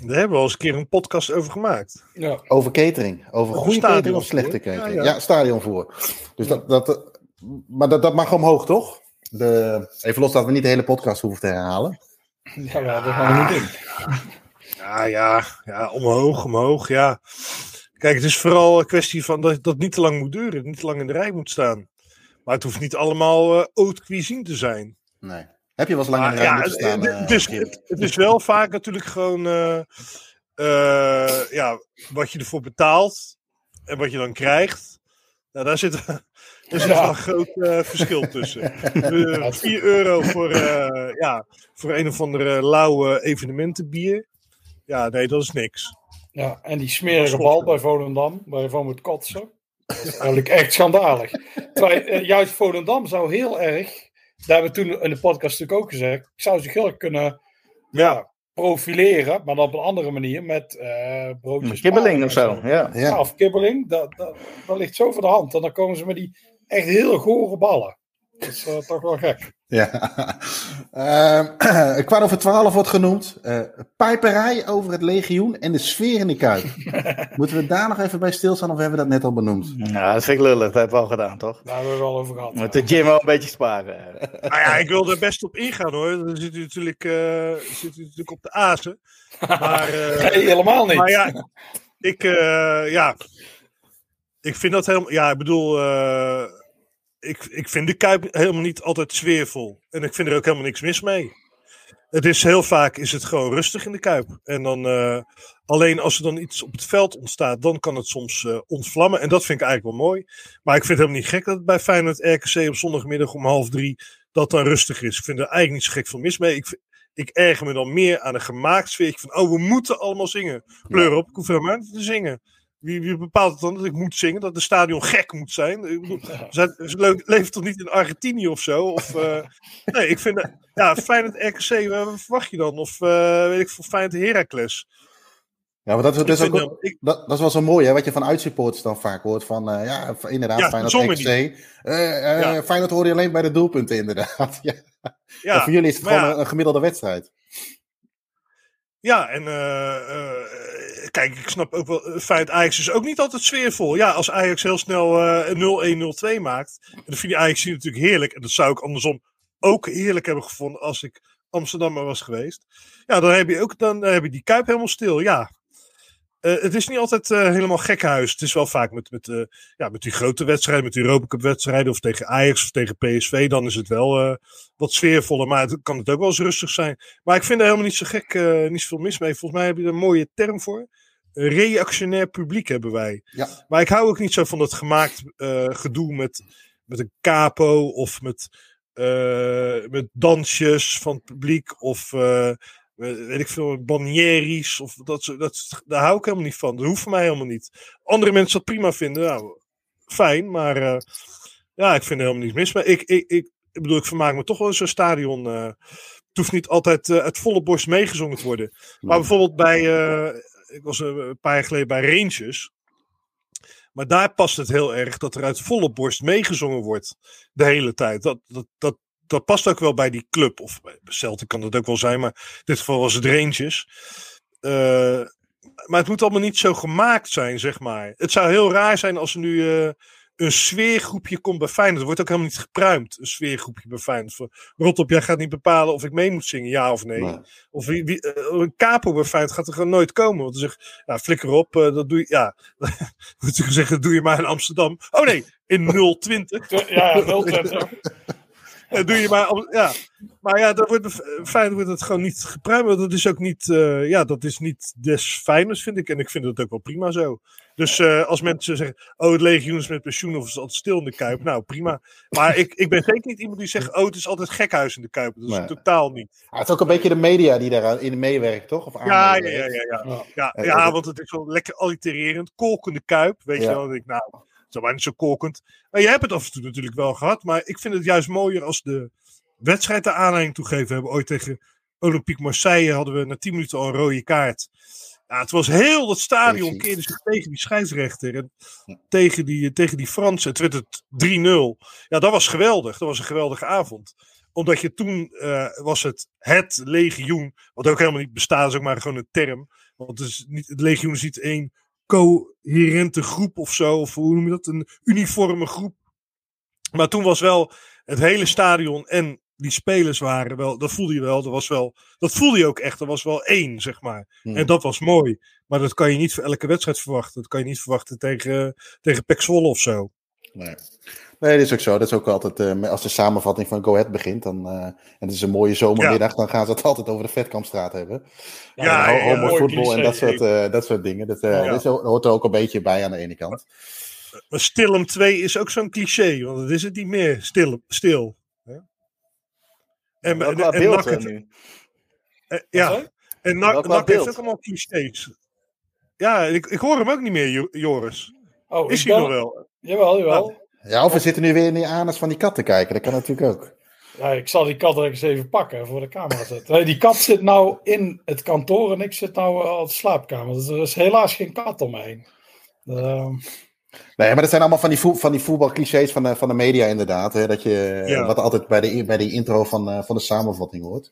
Daar hebben we al eens een keer een podcast over gemaakt. Ja. Over catering. Over goede catering of slechte catering? Ja, Ja, ja. stadionvoer. Dus dat, dat, maar dat, dat mag omhoog, toch? De, even los dat we niet de hele podcast hoeven te herhalen. Ja, we hadden gewoon niet in. (laughs) Ja, ja, ja, omhoog, omhoog, ja. Kijk, het is vooral een kwestie van dat dat het niet te lang moet duren, niet te lang in de rij moet staan. Maar het hoeft niet allemaal eh haute cuisine te zijn. Nee. Heb je wel eens lang in de Maar rij ja, moeten staan? het, eh, het is, het, het is wel vaak natuurlijk gewoon eh, eh, ja, wat je ervoor betaalt en wat je dan krijgt. Nou, daar zit, (laughs) daar zit wel een groot uh, verschil tussen. (laughs) Uh, 4 euro voor, uh, ja, voor een of andere lauwe evenementenbier. Ja, nee, dat is niks. Ja, en die smerige bal bij Volendam, waar je van moet kotsen. Dat is eigenlijk echt schandalig. Terwijl, uh, juist Volendam zou heel erg, daar hebben we toen in de podcast natuurlijk ook gezegd, zou zich heel erg kunnen ja, profileren, maar dan op een andere manier met uh, broodjes. Kibbeling of zo, ja. ja. of kibbeling, dat, dat, dat, ligt zo voor de hand. En dan komen ze met die echt hele gore ballen. Dat is uh, toch wel gek. Ja. Uh, (laughs) (clears throat) kwart over twaalf wordt genoemd. Uh, pijperij over het legioen en de sfeer in de Kuip. (laughs) Moeten we daar nog even bij stilstaan of hebben we dat net al benoemd? Ja, dat vind ik lullig. Dat hebben we al gedaan, toch? Daar hebben we wel over gehad. Met de gym wel een beetje sparen. (laughs) nou ja, ik wil er best op ingaan hoor. Dan zit u natuurlijk, uh, zit u natuurlijk op de azen. Maar, nee, helemaal niet. Maar ja, ik, ja, ik vind dat helemaal... Ja, ik bedoel ik, ik vind de Kuip helemaal niet altijd sfeervol. En ik vind er ook helemaal niks mis mee. Het is heel vaak is het gewoon rustig in de Kuip. En dan uh, alleen als er dan iets op het veld ontstaat, dan kan het soms uh, ontvlammen. En dat vind ik eigenlijk wel mooi. Maar ik vind het helemaal niet gek dat het bij Feyenoord RKC op zondagmiddag om half drie dat dan rustig is. Ik vind er eigenlijk niet zo gek veel mis mee. Ik, ik erger me dan meer aan een gemaakt sfeer. Van, oh, we moeten allemaal zingen. Pleur op, ik hoef helemaal niet te zingen. Wie, wie, bepaalt het dan dat ik moet zingen? Dat de stadion gek moet zijn? Ik bedoel, ze, ze leeft toch niet in Argentinië of zo? Of, uh, (laughs) nee, ik vind... Ja, Feyenoord RKC, wat verwacht je dan? Of uh, weet ik veel, Feyenoord Heracles? Ja, maar dat, is, dus ook, dan, ik, dat, dat is wel zo mooi, hè, wat je van uitsupporters dan vaak hoort. Van, uh, ja, inderdaad, ja, Feyenoord RKC. Ja. Feyenoord hoor je alleen bij de doelpunten, inderdaad. (laughs) ja. Ja, voor jullie is het gewoon een, een gemiddelde wedstrijd. Ja, en uh, kijk, ik snap ook wel, het feit Ajax is ook niet altijd sfeervol. Ja, als Ajax heel snel uh, 0-1, 0-2 maakt, en dan vind je Ajax natuurlijk heerlijk. En dat zou ik andersom ook heerlijk hebben gevonden als ik Amsterdammer was geweest. Ja, dan heb je ook dan, heb je die Kuip helemaal stil. Ja, uh, het is niet altijd uh, helemaal gekhuis. Het is wel vaak met, met, uh, ja, met die grote wedstrijden, met die Europa Cup wedstrijden of tegen Ajax of tegen PSV. Dan is het wel wat sfeervoller, maar het kan het ook wel eens rustig zijn. Maar ik vind er helemaal niet zo gek, niet zoveel mis mee. Volgens mij heb je er een mooie term voor. Reactionair publiek hebben wij. Ja. Maar ik hou ook niet zo van dat gemaakt gedoe met, met een capo of met, met dansjes van het publiek of weet ik veel, banieries of dat, dat, daar hou ik helemaal niet van. Dat hoeft voor mij helemaal niet. Andere mensen dat prima vinden, nou, fijn, maar uh, ja, ik vind er helemaal niets mis. Maar ik, ik, ik, ik bedoel, ik vermaak me toch wel in zo'n stadion. Uh, het hoeft niet altijd uh, uit volle borst meegezongen te worden. Maar bijvoorbeeld bij, ik was een paar jaar geleden bij Rangers. Maar daar past het heel erg dat er uit volle borst meegezongen wordt de hele tijd. Dat, dat, dat, dat past ook wel bij die club. Of bij Celtic kan dat ook wel zijn, maar in dit geval was het Rangers. Uh, maar het moet allemaal niet zo gemaakt zijn, zeg maar. Het zou heel raar zijn als er nu uh, een sfeergroepje komt bij Feyenoord. Er wordt ook helemaal niet gepruimd, een sfeergroepje bij Feyenoord. Rot op, jij gaat niet bepalen of ik mee moet zingen, ja of nee. nee. Of wie, wie, uh, een capo bij Feyenoord gaat er gewoon nooit komen. Want dan zegt, ja, flikker op, dat doe je, ja. (laughs) moet je zeggen, dat doe je maar in Amsterdam. Oh nee, in 020. Ja, 020. (laughs) En doe je maar, ja. Maar ja, dat wordt, fijn wordt het gewoon niet gepruimd. Dat is ook niet, uh, ja, dat is niet des fijnes, vind ik. En ik vind het ook wel prima zo. Dus uh, als mensen zeggen, oh, het legioen is met pensioen of is altijd stil in de Kuip. Nou, prima. Maar ik, ik ben zeker niet iemand die zegt, oh, het is altijd gekhuis in de Kuip. Dat is nee. totaal niet. Ah, het is ook een beetje de media die daar in meewerkt, toch? Of ja, ja, ja, ja, ja. Ja, ja, ja, want het is wel lekker allitererend. Kolkende Kuip, weet je wel. Dan denk ik, nou, zo niet zo kolkend. Maar je hebt het af en toe natuurlijk wel gehad. Maar ik vind het juist mooier als de wedstrijd de aanleiding toegeven. We hebben ooit tegen Olympique Marseille hadden we na 10 minuten al een rode kaart. Ja, het was heel dat stadion keerde zich tegen die scheidsrechter en tegen die, tegen die Fransen. Het werd het 3-0. Ja, dat was geweldig. Dat was een geweldige avond. Omdat je toen uh, was het het legioen, wat ook helemaal niet bestaat, is ook maar gewoon een term. Want het, is niet, het legioen is niet één coherente groep of zo. Of hoe noem je dat? Een uniforme groep. Maar toen was wel het hele stadion en die spelers waren wel, dat voelde je wel, dat was wel, dat voelde je ook echt, er was wel één, zeg maar. Hmm. En dat was mooi. Maar dat kan je niet voor elke wedstrijd verwachten. Dat kan je niet verwachten tegen, tegen Pek Zwolle of zo. Nee. Nee, dat is ook zo. Dat is ook altijd, uh, als de samenvatting van Go Ahead begint, dan, uh, en het is een mooie zomermiddag, ja. dan gaan ze het altijd over de Vetkampstraat hebben. Ja, en, ja, voetbal en dat soort, uh, dat soort dingen. Dat, hoort er ook een beetje bij aan de ene kant. Maar Stilum 2 is ook zo'n cliché, want dat is het niet meer. Stil. stil. En, en, en beeld eh, nu? eh, ja, en NAC, NAC heeft ook allemaal clichés. Ja, ik, ik hoor hem ook niet meer, Jo- Joris. Oh, Is hij ben- nog wel? Jawel, jawel. Ja, of we zitten nu weer in die anus van die kat te kijken. Dat kan natuurlijk ook. Ja, ik zal die kat er eens even pakken en voor de camera zetten. Nee, die kat zit nou in het kantoor en ik zit nou eh, op de slaapkamer. Dus er is helaas geen kat om me heen. Ehm, Nee, maar dat zijn allemaal van die, van die voetbalclichés van de, van de media inderdaad. Hè, dat je, Ja. Wat altijd bij de, bij de intro van, eh, van de samenvatting hoort.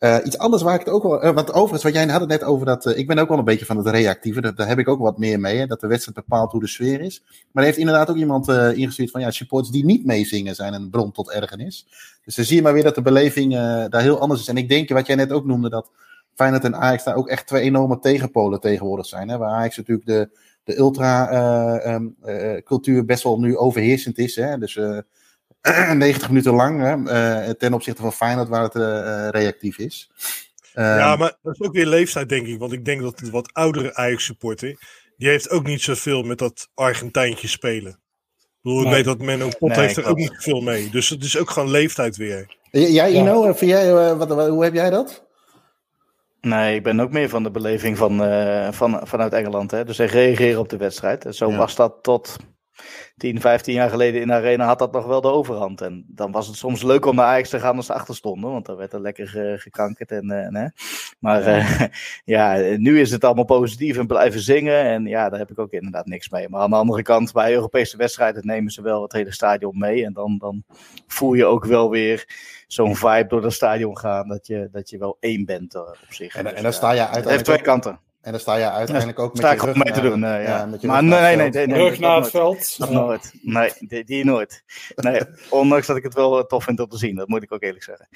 Eh, iets anders waar ik het ook wel... eh, want overigens, wat jij had het net over dat... eh, ik ben ook wel een beetje van het reactieve. Daar, heb ik ook wat meer mee. Hè, dat de wedstrijd bepaalt hoe de sfeer is. Maar er heeft inderdaad ook iemand ingestuurd van... Ja, supporters die niet meezingen zijn een bron tot ergernis. Dus dan zie je maar weer dat de beleving daar heel anders is. En ik denk, wat jij net ook noemde, dat Feyenoord en Ajax daar ook echt twee enorme tegenpolen tegenwoordig zijn. Hè, waar Ajax natuurlijk de, de ultra-cultuur best wel nu overheersend is. Hè? Dus (clears throat) 90 minuten lang hè? eh, ten opzichte van Feyenoord waar het eh, eh, reactief is. Ehm, Ja, maar dat is ook weer leeftijd, denk ik. Want ik denk dat de wat oudere Ajax-supporter... die heeft ook niet zoveel met dat Argentijntje spelen. Ik bedoel, ik Nee. weet dat Menno Pot Nee, heeft er ook niet veel mee. Dus het is ook gewoon leeftijd weer. Jij. Ino, vind jij, wat, wat- hoe heb jij dat? Nee, ik ben ook meer van de beleving van, eh, van, vanuit Engeland. Hè? Dus zij reageren op de wedstrijd. En zo Ja. was dat tot 10, 15 jaar geleden in de arena had dat nog wel de overhand. En dan was het soms leuk om naar Ajax te gaan als ze achter stonden. Want dan werd er lekker eh, gekankerd. En, eh. Maar eh, (laughs) ja, nu is het allemaal positief en blijven zingen. En ja, daar heb ik ook inderdaad niks mee. Maar aan de andere kant, bij Europese wedstrijden nemen ze wel het hele stadion mee. En dan, dan voel je ook wel weer zo'n vibe door het stadion gaan. Dat je, dat je wel één bent op zich. En, Dus, en dan sta je het heeft uiteindelijk twee kanten. En dan sta je uiteindelijk ook met Sta je rug mee te naar- doen. eh, ja. maar rug nee, naar nee, het nee, veld. nee, Terug dat naar het nooit. veld. Nooit. Nee, die, die nooit. Nee, ondanks dat ik het wel eh, tof vind om te zien. Dat moet ik ook eerlijk zeggen.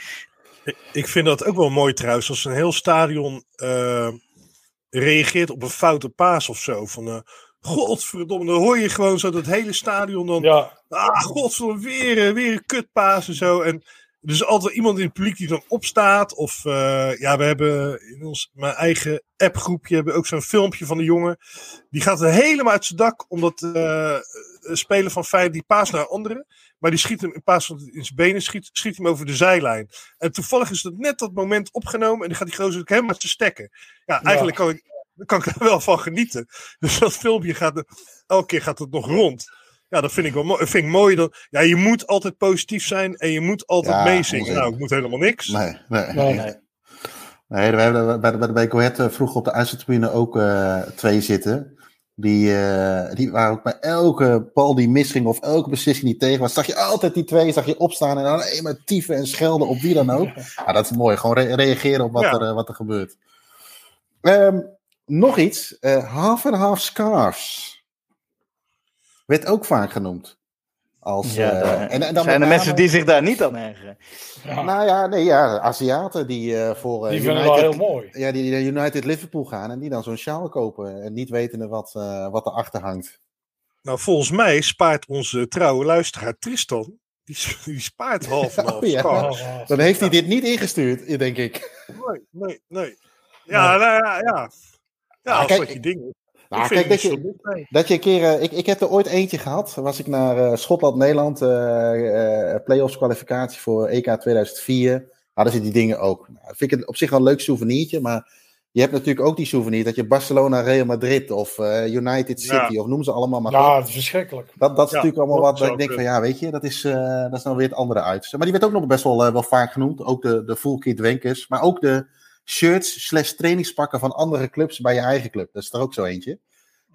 Ik- vind dat ook wel mooi trouwens. Als een heel stadion eh, reageert op een foute paas of zo. Van, eh, godverdomme, dan hoor je gewoon zo dat hele stadion dan... Ja, Ah, godverdomme, weer, weer een kutpaas en zo. En er is altijd iemand in het publiek die dan opstaat. Of eh, ja, we hebben in ons mijn eigen appgroepje hebben ook zo'n filmpje van de jongen. Die gaat er helemaal uit zijn dak. Omdat eh een speler van Feyenoord die paas naar anderen. Maar die schiet hem in plaats van in zijn benen, schiet, schiet hem over de zijlijn. En toevallig is dat net dat moment opgenomen. En dan gaat die gozer ook helemaal te stekken. Ja, eigenlijk kan ik, kan ik er wel van genieten. Dus dat filmpje gaat, elke keer gaat het nog rond. Ja, dat vind ik wel mooi. Vind ik mooi dat, ja, je moet altijd positief zijn en je moet altijd Ja, meezingen. Nou, ik moet helemaal niks. Nee, nee. Nee. Nee. Nee, we hebben bij de, bij de eh, vroeger op de uitzendtribune ook eh, twee zitten. Die, eh, die waren ook bij elke bal die misging of elke beslissing die tegen was, zag je altijd die twee, zag je opstaan en dan alleen maar tieven en schelden op wie dan ook. Ja, dat is mooi, gewoon re- reageren op wat, Ja. er, wat er gebeurt. Ehm, nog iets, eh, half en half scarves. Werd ook vaak genoemd. Als, Ja, eh, daar- en, en dan zijn er name- mensen die zich daar niet aan ergeren? ja. Nou ja, nee, ja, Aziaten die eh, voor eh, die vinden wel United heel mooi. ja, die naar United Liverpool gaan en die dan zo'n sjaal kopen. En niet wetende wat, eh wat erachter hangt. Nou, volgens mij spaart onze trouwe luisteraar Tristan. Die, (laughs) die spaart half en half. Oh, ja. Dan heeft hij dit niet ingestuurd, denk ik. Nee, nee, nee. Ja, nou ja, ja. Ja, als kijk, dat je ding is. Nou, kijk, dat je, dat je een keer. eh, ik, ik heb er ooit eentje gehad. Was ik naar eh, Schotland-Nederland. eh eh playoffs kwalificatie voor EK 2004. Hadden ze die dingen ook. Nou, vind ik het op zich wel een leuk souvenirtje. Maar je hebt natuurlijk ook die souvenir dat je Barcelona, Real Madrid of United City Ja. of noem ze allemaal maar. Ja, het is verschrikkelijk. Dat, dat is Ja, natuurlijk allemaal dat wat dat ik denk van ja, weet je, dat is, dat is nou weer het andere uit. Maar die werd ook nog best wel, wel vaak genoemd. Ook de, de full kit wenkers. Maar ook de shirts slash trainingspakken van andere clubs bij je eigen club. Dat is er ook zo eentje.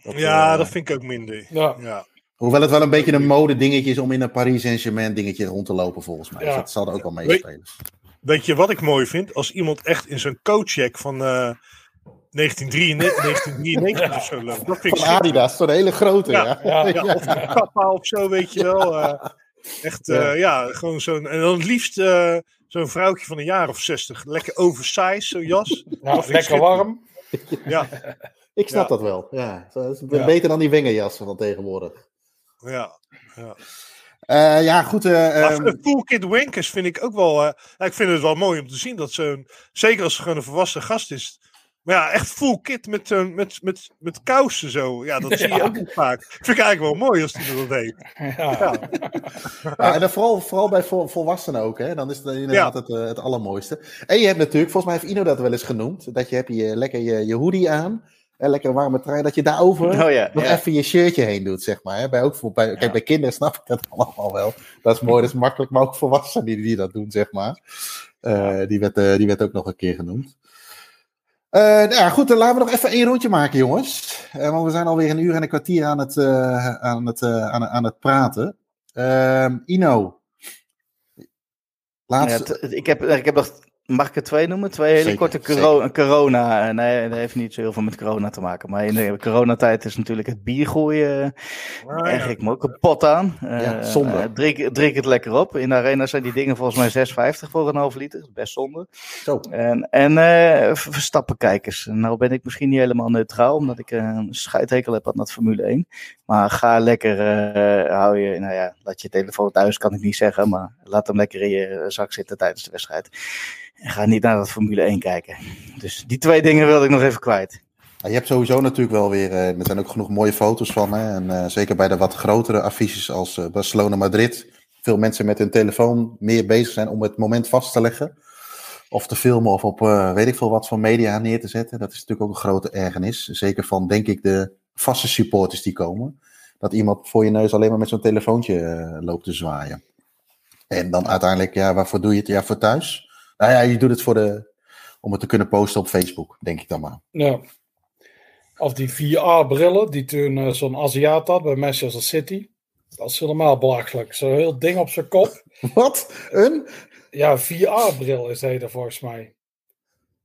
Dat, Ja, eh, dat vind ik ook minder. Ja. Ja. Hoewel het wel een beetje een mode dingetje is om in een Paris Saint-Germain dingetje rond te lopen volgens mij. Ja. Dus dat zal er ook wel meespelen. Weet je wat ik mooi vind? Als iemand echt in zo'n coachcheck van eh 1993, 1993 of zo loopt. Dat vind ik Van Adidas, zo'n hele grote. Ja. Ja. Ja, of een kappa of zo, weet je wel. eh, echt, eh, ja. gewoon zo'n. En dan het liefst eh, zo'n vrouwtje van een jaar of 60. Lekker oversized, zo'n jas. (laughs) Ja, lekker warm. (laughs) Ja, Ik snap Ja. dat wel. Ja. Dat is Ja. beter dan die wingerjassen van tegenwoordig. ja. ja. Eh, ja, goed. eh, Maar ehm, een Cool Kid Wankers vind ik ook wel. eh, ik vind het wel mooi om te zien dat zo'n. Zeker als het gewoon een volwassen gast is. Maar ja, echt full kit met, zo'n met, met, met kousen zo. Ja, dat (laughs) zie je Ja. ook niet vaak. Vind ik eigenlijk wel mooi als die dat heeft. (laughs) Ja. Ja, en dan vooral, vooral bij vol- volwassenen ook, hè? Dan is het inderdaad het, eh, het allermooiste. En je hebt natuurlijk, volgens mij heeft Ino dat wel eens genoemd, dat je hebt je, lekker je, je hoodie aan, en lekker een warme trui, dat je daarover Oh ja, nog ja. even je shirtje heen doet, zeg maar. Hè? Bij, ook voor, bij, kijk, bij kinderen snap ik dat (laughs) allemaal wel. Dat is mooi, dat is makkelijk, maar ook volwassenen die, die dat doen, zeg maar. Eh, die, werd, eh, die werd ook nog een keer genoemd. Eh, nou ja, goed, dan laten we nog even één rondje maken, jongens. Eh, want we zijn alweer een uur en een kwartier aan het, eh, aan het, aan, aan het praten. Ehm, Ino. Laatste. ik, heb, ik heb nog, mag ik er twee noemen? Twee hele Zeker, korte coro- corona. eh, Nee, dat heeft niet zo heel veel met corona te maken. Maar in de coronatijd is natuurlijk het bier gooien. Ah, Erg ja. ik me ook kapot aan. Eh, Ja, zonde. eh, drink, drink het lekker op. In de arena zijn die dingen volgens mij 6,50 voor een half liter. Best zonde. Zo. En, en eh, Ver- Verstappen kijkers. Nou ben ik misschien niet helemaal neutraal, omdat ik eh, een scheidhekel heb aan dat Formule 1. Maar ga lekker, eh, hou je, nou ja, laat je telefoon thuis, kan ik niet zeggen. Maar laat hem lekker in je zak zitten tijdens de wedstrijd. Ga niet naar dat Formule 1 kijken. Dus die twee dingen wilde ik nog even kwijt. Je hebt sowieso natuurlijk wel weer, eh, er zijn ook genoeg mooie foto's van. Hè? En eh, zeker bij de wat grotere affiches als eh, Barcelona Madrid. Veel mensen met hun telefoon meer bezig zijn om het moment vast te leggen. Of te filmen of op weet ik veel wat voor media neer te zetten. Dat is natuurlijk ook een grote ergernis. Zeker van, denk ik, de vaste supporters die komen. Dat iemand voor je neus alleen maar met zo'n telefoontje loopt te zwaaien. En dan uiteindelijk, ja, waarvoor doe je het? Ja, voor thuis. Nou ja, je doet het voor de, om het te kunnen posten op Facebook, denk ik dan maar. Ja. Of die VR-brillen die toen eh, zo'n Aziat had bij Manchester City. Dat is helemaal belachelijk. Zo'n heel ding op zijn kop. (laughs) Wat? Een? Ja, VR-bril is hij er volgens mij.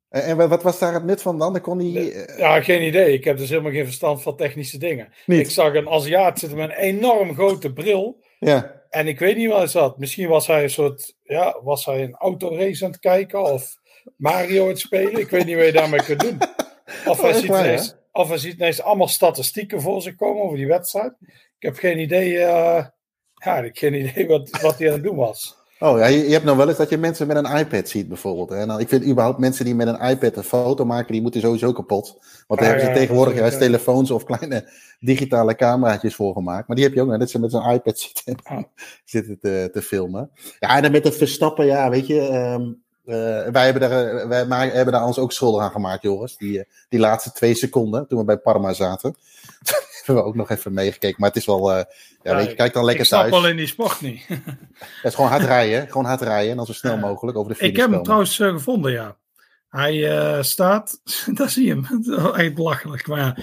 En, en wat was daar het nut van dan? Dan kon hij... eh, Ja, geen idee. Ik heb dus helemaal geen verstand van technische dingen. Niet. Ik zag een Aziat zitten met een enorm grote bril. ja. En ik weet niet wat hij zat. Misschien was hij een soort. Ja, was hij een autorace aan het kijken of Mario aan het spelen. Ik weet niet wat je daarmee kunt doen. (laughs) Of hij, ziet waar, ineens, of hij ziet ineens allemaal statistieken voor zich komen over die wedstrijd. Ik heb geen idee. eh, ja, ik heb geen (laughs) idee wat, wat hij aan het doen was. Oh ja, je, je hebt nog wel eens dat je mensen met een iPad ziet bijvoorbeeld. hè. En dan, ik vind überhaupt mensen die met een iPad een foto maken, die moeten sowieso kapot. Want daar Ah, hebben ze ja, tegenwoordig juist is, ja. telefoons of kleine digitale cameraatjes voor gemaakt. Maar die heb je ook nog, dat ze met zo'n iPad zitten, Ah. (laughs) zitten te, te filmen. Ja, en dan met het verstappen, ja, weet je... ehm, eh, wij hebben daar, eh, wij hebben daar ons ook schuldig aan gemaakt, Joris. Die, eh, die laatste twee seconden, toen we bij Parma zaten. (laughs) hebben we ook nog even meegekeken. Maar het is wel, ja, je, kijk dan lekker ik snap thuis. alleen die sport niet. (laughs) Het is gewoon hard rijden. Gewoon hard rijden. En dan zo snel mogelijk over de finish ik heb hem komen. trouwens eh, gevonden, ja. Hij eh, staat. (laughs) daar zie je hem. (laughs) Echt belachelijk. Maar ja.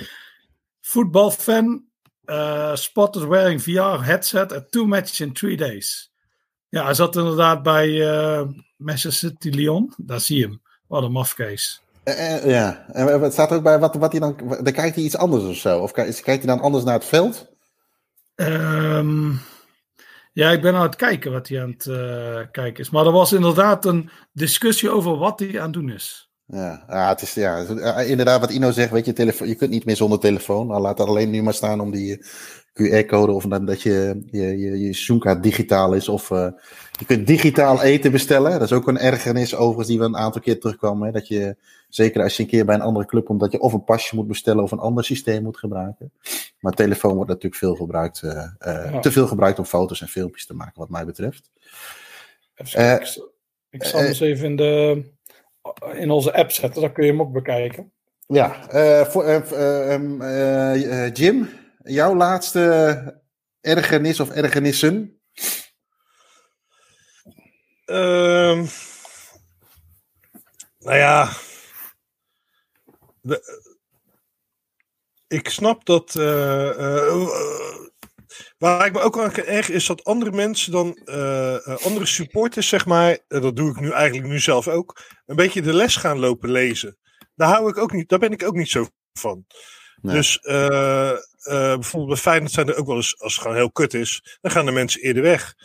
Voetbalfan. eh spotted wearing VR headset at two matches in three days. Ja, hij zat inderdaad bij eh Manchester City Lyon. Daar zie je hem. Wat een mafkees. Ja. En het staat er ook bij wat, wat hij dan. Dan kijkt hij iets anders of zo. Of kijkt hij dan anders naar het veld? Ehm, ja, ik ben aan het kijken wat hij aan het eh, kijken is. Maar er was inderdaad een discussie over wat hij aan het doen is. Ja, ja, het is, ja, eh, inderdaad wat Ino zegt. Weet je, je kunt niet meer zonder telefoon. Nou, laat dat alleen nu maar staan om die QR-code. Of dan dat je je, je, je zoomkaart digitaal is. Of eh, je kunt digitaal eten bestellen. Dat is ook een ergernis overigens die we een aantal keer terugkwamen. Hè? Dat je, zeker als je een keer bij een andere club komt, dat je of een pasje moet bestellen of een ander systeem moet gebruiken. Maar telefoon wordt natuurlijk veel gebruikt. eh, eh, Ja. Te veel gebruikt om foto's en filmpjes te maken, wat mij betreft. Even ik, ik zal eens even in, de, in onze app zetten. Dan kun je hem ook bekijken. Ja, voor, eh, eh, ehm, eh, eh, Jim, jouw laatste ergernis of ergernissen? Ehm, nou ja. Ik snap dat. eh, eh, waar ik me ook aan ergeren is dat andere mensen dan. eh, andere supporters, zeg maar. dat doe ik nu eigenlijk nu zelf ook. Een beetje de les gaan lopen lezen. Daar, hou ik ook niet, daar ben ik ook niet zo van. Dus eh, eh, bijvoorbeeld bij Feyenoord zijn er ook wel eens, als het gewoon heel kut is, dan gaan de mensen eerder weg.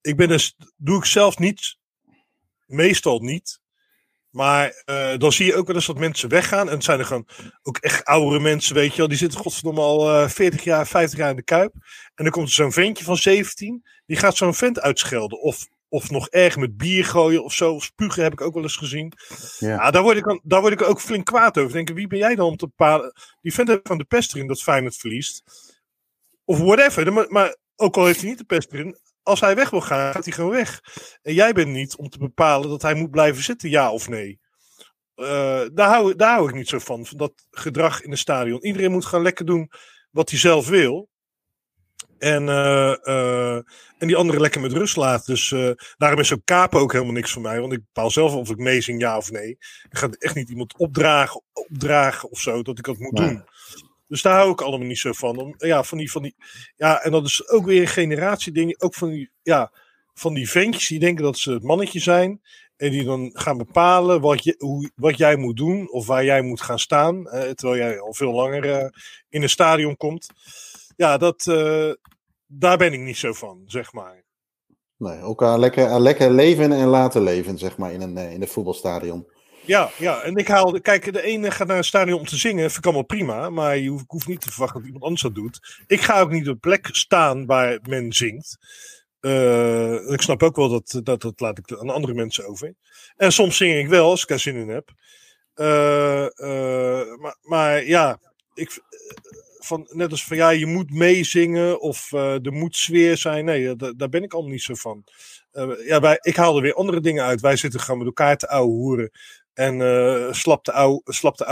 Ik ben dus, doe ik zelf niet, meestal niet. Maar eh, dan zie je ook wel eens dat mensen weggaan. En het zijn er gewoon ook echt oudere mensen, weet je wel. Die zitten godverdomme al eh 40 jaar, 50 jaar in de Kuip. En dan komt er zo'n ventje van 17. Die gaat zo'n vent uitschelden. Of of nog erg met bier gooien of zo. Of spugen heb ik ook wel eens gezien. Ja. Daar, word ik, dan- daar word ik ook flink kwaad over. Denken, wie ben jij dan om te bepalen? Die vent van de pest erin dat Feyenoord verliest. Of whatever. Maar, maar ook al heeft hij niet de pest erin. Als hij weg wil gaan, gaat hij gewoon weg. En jij bent niet om te bepalen dat hij moet blijven zitten, ja of nee. Eh, daar, hou, daar hou ik niet zo van, van dat gedrag in het stadion. Iedereen moet gaan lekker doen wat hij zelf wil. En, eh, eh, en die anderen lekker met rust laten. Dus eh, daarom is zo'n kapen ook helemaal niks voor mij. Want ik bepaal zelf of ik meezing ja of nee. Ik ga echt niet iemand opdragen, opdragen of zo dat ik dat moet Nee. doen. Dus daar hou ik allemaal niet zo van. Om, ja, van die, van die, ja, en dat is ook weer een generatieding. Ook van die, ja, van die ventjes die denken dat ze het mannetje zijn. En die dan gaan bepalen wat, je, hoe, wat jij moet doen of waar jij moet gaan staan. eh, terwijl jij al veel langer in een stadion komt. Ja, dat, eh, daar ben ik niet zo van, zeg maar. Nee, elkaar lekker, lekker leven en laten leven, zeg maar, in een, eh, in een voetbalstadion. Ja, ja, en ik haal. Kijk, de ene gaat naar een stadion om te zingen. Vind ik allemaal prima. Maar je hoeft, ik hoef niet te verwachten dat iemand anders dat doet. Ik ga ook niet op een plek staan waar men zingt. Eh, ik snap ook wel dat, dat. Dat laat ik aan andere mensen over. En soms zing ik wel als ik er zin in heb. Maar, maar ja, ik, van, net als van ja, je moet meezingen of eh, er moet sfeer zijn. Nee, daar, daar ben ik allemaal niet zo van. Eh, ja, wij, ik haal er weer andere dingen uit. Wij zitten gewoon met elkaar te ouwe hoeren. En eh slap te ouwe,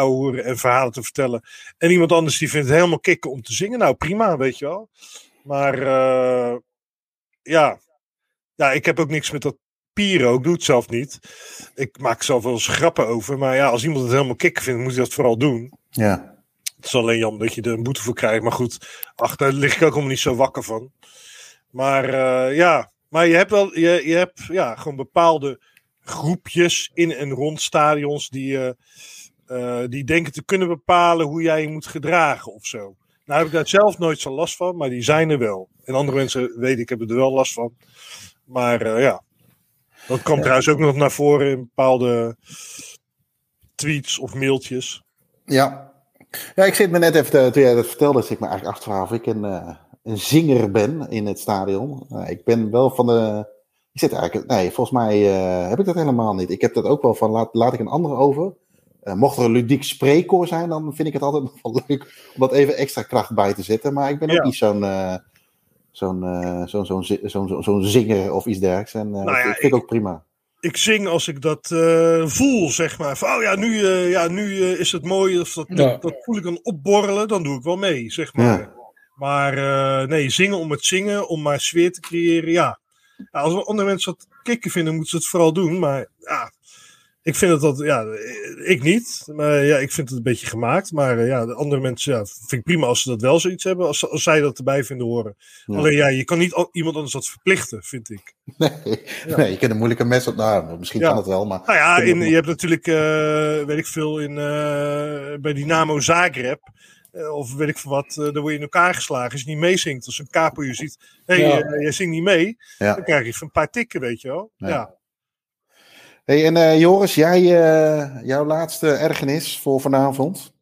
hoeren en verhalen te vertellen. En iemand anders die vindt het helemaal kicken om te zingen. Nou, prima, weet je wel. Maar eh, ja. ja, ik heb ook niks met dat Piro. Ik doe het zelf niet. Ik maak zelf wel eens grappen over. Maar ja, als iemand het helemaal kicken vindt, moet hij dat vooral doen. Ja. Het is alleen jammer dat je er een boete voor krijgt. Maar goed, ach, daar lig ik ook helemaal niet zo wakker van. Maar eh, ja, maar je hebt wel, je, je hebt ja, gewoon bepaalde groepjes in en rond stadions die, eh, eh, die denken te kunnen bepalen hoe jij je moet gedragen of zo. Nou heb ik daar zelf nooit zo last van, maar die zijn er wel. En andere mensen weten, ik heb er wel last van. Maar ja, dat komt trouwens ook nog naar voren in bepaalde tweets of mailtjes. Ja. Ja, ik zit me net even, te- toen jij dat vertelde, zit ik me eigenlijk achteraf of ik een, eh, een zinger ben in het stadion. Eh, ik ben wel van de. Ik zit eigenlijk. Nee, volgens mij eh, heb ik dat helemaal niet. Ik heb dat ook wel van. Laat, laat ik een ander over. Mocht er een ludiek spreekkoor zijn, dan vind ik het altijd (laughs) nog wel leuk om dat even extra kracht bij te zetten. Maar ik ben ook niet zo'n. Zo'n zo'n zo'n zo'n zo'n zinger of iets dergelijks. En Nou ja, ik vind het ook prima. Ik zing als ik dat eh, voel, zeg maar. Van, oh ja, nu, eh, ja, nu eh, is het mooi. Of dat, Ja. dat voel ik dan opborrelen, dan doe ik wel mee, zeg maar. Ja. Maar eh, nee, zingen om het zingen, om maar sfeer te creëren, ja. Ja, als andere mensen dat kicken vinden, moeten ze het vooral doen. Maar ja, ik vind het dat, ja, ik niet. Maar ja, ik vind het een beetje gemaakt. Maar eh, ja, de andere mensen, ja, vind ik prima als ze dat wel zoiets hebben. Als, als zij dat erbij vinden horen. Ja. Alleen ja, je kan niet iemand anders dat verplichten, vind ik. Nee, (laughs) nee, je kunt een moeilijke mes op. Nou, misschien kan het wel, maar. Nou ja, in, je hebt natuurlijk, eh, weet ik veel, in, eh, bij Dynamo Zagreb. of weet ik veel wat, dan word je in elkaar geslagen als je niet meezingt. Als een capo je ziet, hé, hey, Ja. jij zingt niet mee. Ja. Dan krijg je even een paar tikken, weet je wel. Ja. Ja. Hey, en eh, Joris, jij, eh, jouw laatste ergernis voor vanavond?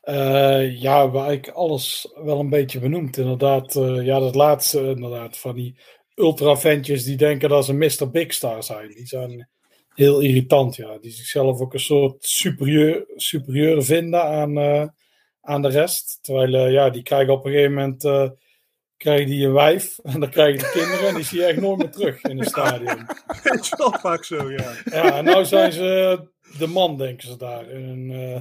Eh, ja, waar ik alles wel een beetje benoemd. Inderdaad, ja, dat laatste inderdaad van die ultraventjes die denken dat ze Mr. Big Star zijn. Die zijn heel irritant, ja. Die zichzelf ook een soort superieur, superieur vinden aan, aan de rest. Terwijl, ja, die krijgen op een gegeven moment krijgen die een wijf en dan krijgen die kinderen en die zie je echt nooit meer terug in het stadion. (laughs) Het is wel vaak zo, ja. Ja, en nou zijn ze de man, denken ze daar, in een, eh,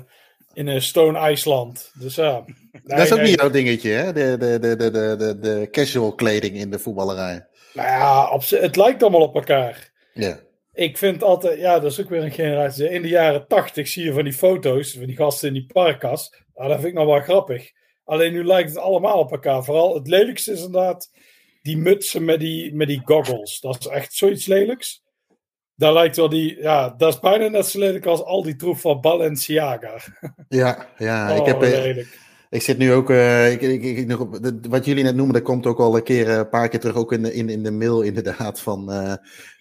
in een Stone IJsland. Dus ja. dat is ook niet jouw dingetje, hè? De, de, de, de, de, de, de casual kleding in de voetballerij. Nou ja, het lijkt allemaal op elkaar. Ja. Ik vind altijd, ja, dat is ook weer een generatie. In de jaren tachtig zie je van die foto's van die gasten in die parkas. Nou, dat vind ik nog wel grappig. Alleen nu lijkt het allemaal op elkaar. Vooral het lelijkste is inderdaad die mutsen met die, met die goggles. Dat is echt zoiets lelijks. Daar lijkt wel die, ja, dat is bijna net zo lelijk als al die troep van Balenciaga. Ja, ja Oh, ik, heb, eh, lelijk. Ik zit nu ook, uh, ik, ik, ik, nog, wat jullie net noemen, dat komt ook al een keer, een paar keer terug, ook in de, in, in de mail (laughs) inderdaad, van uh,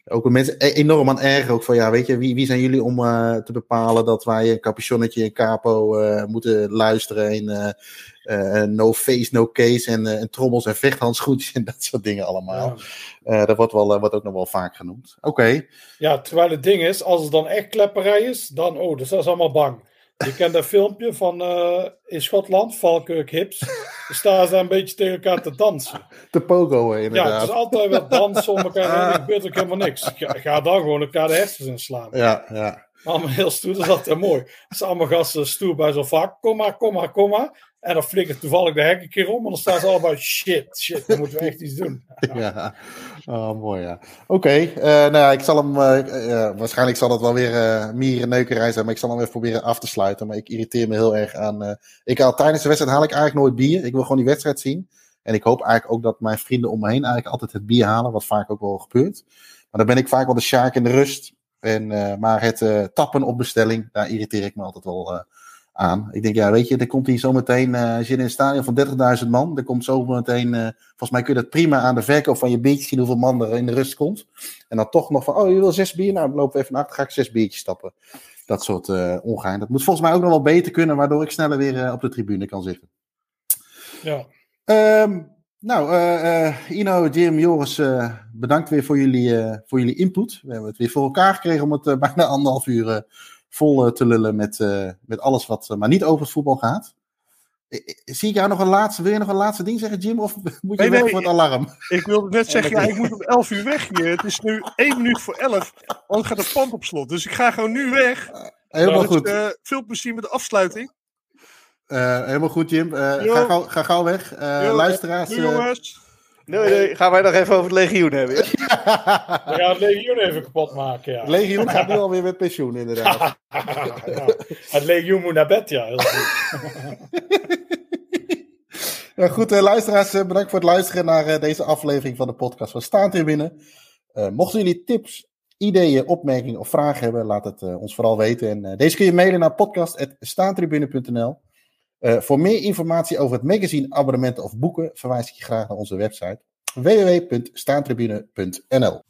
ook mensen enorm aan erg ook van, ja, weet je, wie, wie zijn jullie om uh, te bepalen dat wij een capuchonnetje en capo moeten luisteren en no face, no case en, en trommels en vechthandschoentjes en dat soort dingen allemaal. Ja. dat wordt, wel, wordt ook nog wel vaak genoemd. Oké. Okay. Ja, terwijl het ding is, als het dan echt klepperij is, dan, oh, dus dat is allemaal bang. Je kent dat filmpje van uh, in Schotland, Falkirk Hips. Staan ze een beetje tegen elkaar te dansen. Te pogo, inderdaad. Ja, het is altijd wel dansen om elkaar heen. Er gebeurt ook helemaal niks. Ga, ga dan gewoon elkaar de hersens inslaan. Ja, ja. Allemaal heel stoer, dat is altijd mooi. Zijn allemaal gasten stoer bij zo'n vak. Kom maar, kom maar, kom maar. En dan flikkert toevallig de hek een keer om. En dan staan ze allebei, shit, shit, dan moeten we echt iets doen. (laughs) Ja, oh, mooi ja. Oké, uh, nou ja, ik zal hem, uh, uh, waarschijnlijk zal het wel weer uh, mierenneukerij zijn, maar ik zal hem even proberen af te sluiten. Maar ik irriteer me heel erg aan, ik haal tijdens de wedstrijd haal ik eigenlijk nooit bier. Ik wil gewoon die wedstrijd zien. En ik hoop eigenlijk ook dat mijn vrienden om me heen eigenlijk altijd het bier halen, wat vaak ook wel gebeurt. Maar dan ben ik vaak wel de sjaak in de rust. En, maar het tappen op bestelling, daar irriteer ik me altijd wel aan. Ik denk, ja, weet je, er komt hier zometeen, uh, als je in een stadion van 30.000 man, er komt zometeen, uh, volgens mij kun je dat prima aan de verkoop van je biertjes zien hoeveel man er in de rust komt. En dan toch nog van, oh, je wil zes bier? Nou, dan lopen we even naar achter, ga ik zes biertjes stappen. Dat soort uh, ongein. Dat moet volgens mij ook nog wel beter kunnen, waardoor ik sneller weer op de tribune kan zitten. Ja. Um, nou, Ino, Jim, Joris, bedankt weer voor jullie, voor jullie input. We hebben het weer voor elkaar gekregen om het (laughs) bijna anderhalf uur vol eh, te lullen met, uh, met alles wat uh, maar niet over het voetbal gaat. Zie ik jou nog een laatste, wil je nog een laatste ding zeggen, Jim? Of (laughs) moet je nee, weg nee, voor het alarm? Ik wilde net zeggen, ja, ik moet om 11 uur weg hier. Het is nu 1 minuut voor 11, anders gaat de pand op slot. Dus ik ga gewoon nu weg. helemaal dus, goed. Uh, veel plezier met de afsluiting. helemaal goed, Jim. ga, gauw, ga gauw weg. luisteraars. Doei, jongens. Nee, nee, gaan wij nog even over het legioen hebben. Ja? (laughs) We gaan het legioen even kapot maken. Ja. Het legioen gaat nu alweer met pensioen, inderdaad. (laughs) ja, het legioen moet naar bed, ja. Heel goed. (laughs) goed, uh, luisteraars, uh, bedankt voor het luisteren naar uh, deze aflevering van de podcast van Staantribune. mochten jullie tips, ideeën, opmerkingen of vragen hebben, laat het ons vooral weten. En deze kun je mailen naar podcast.staantribune.nl. Uh, voor meer informatie over het magazine, abonnementen of boeken verwijs ik je graag naar onze website www.staantribune.nl.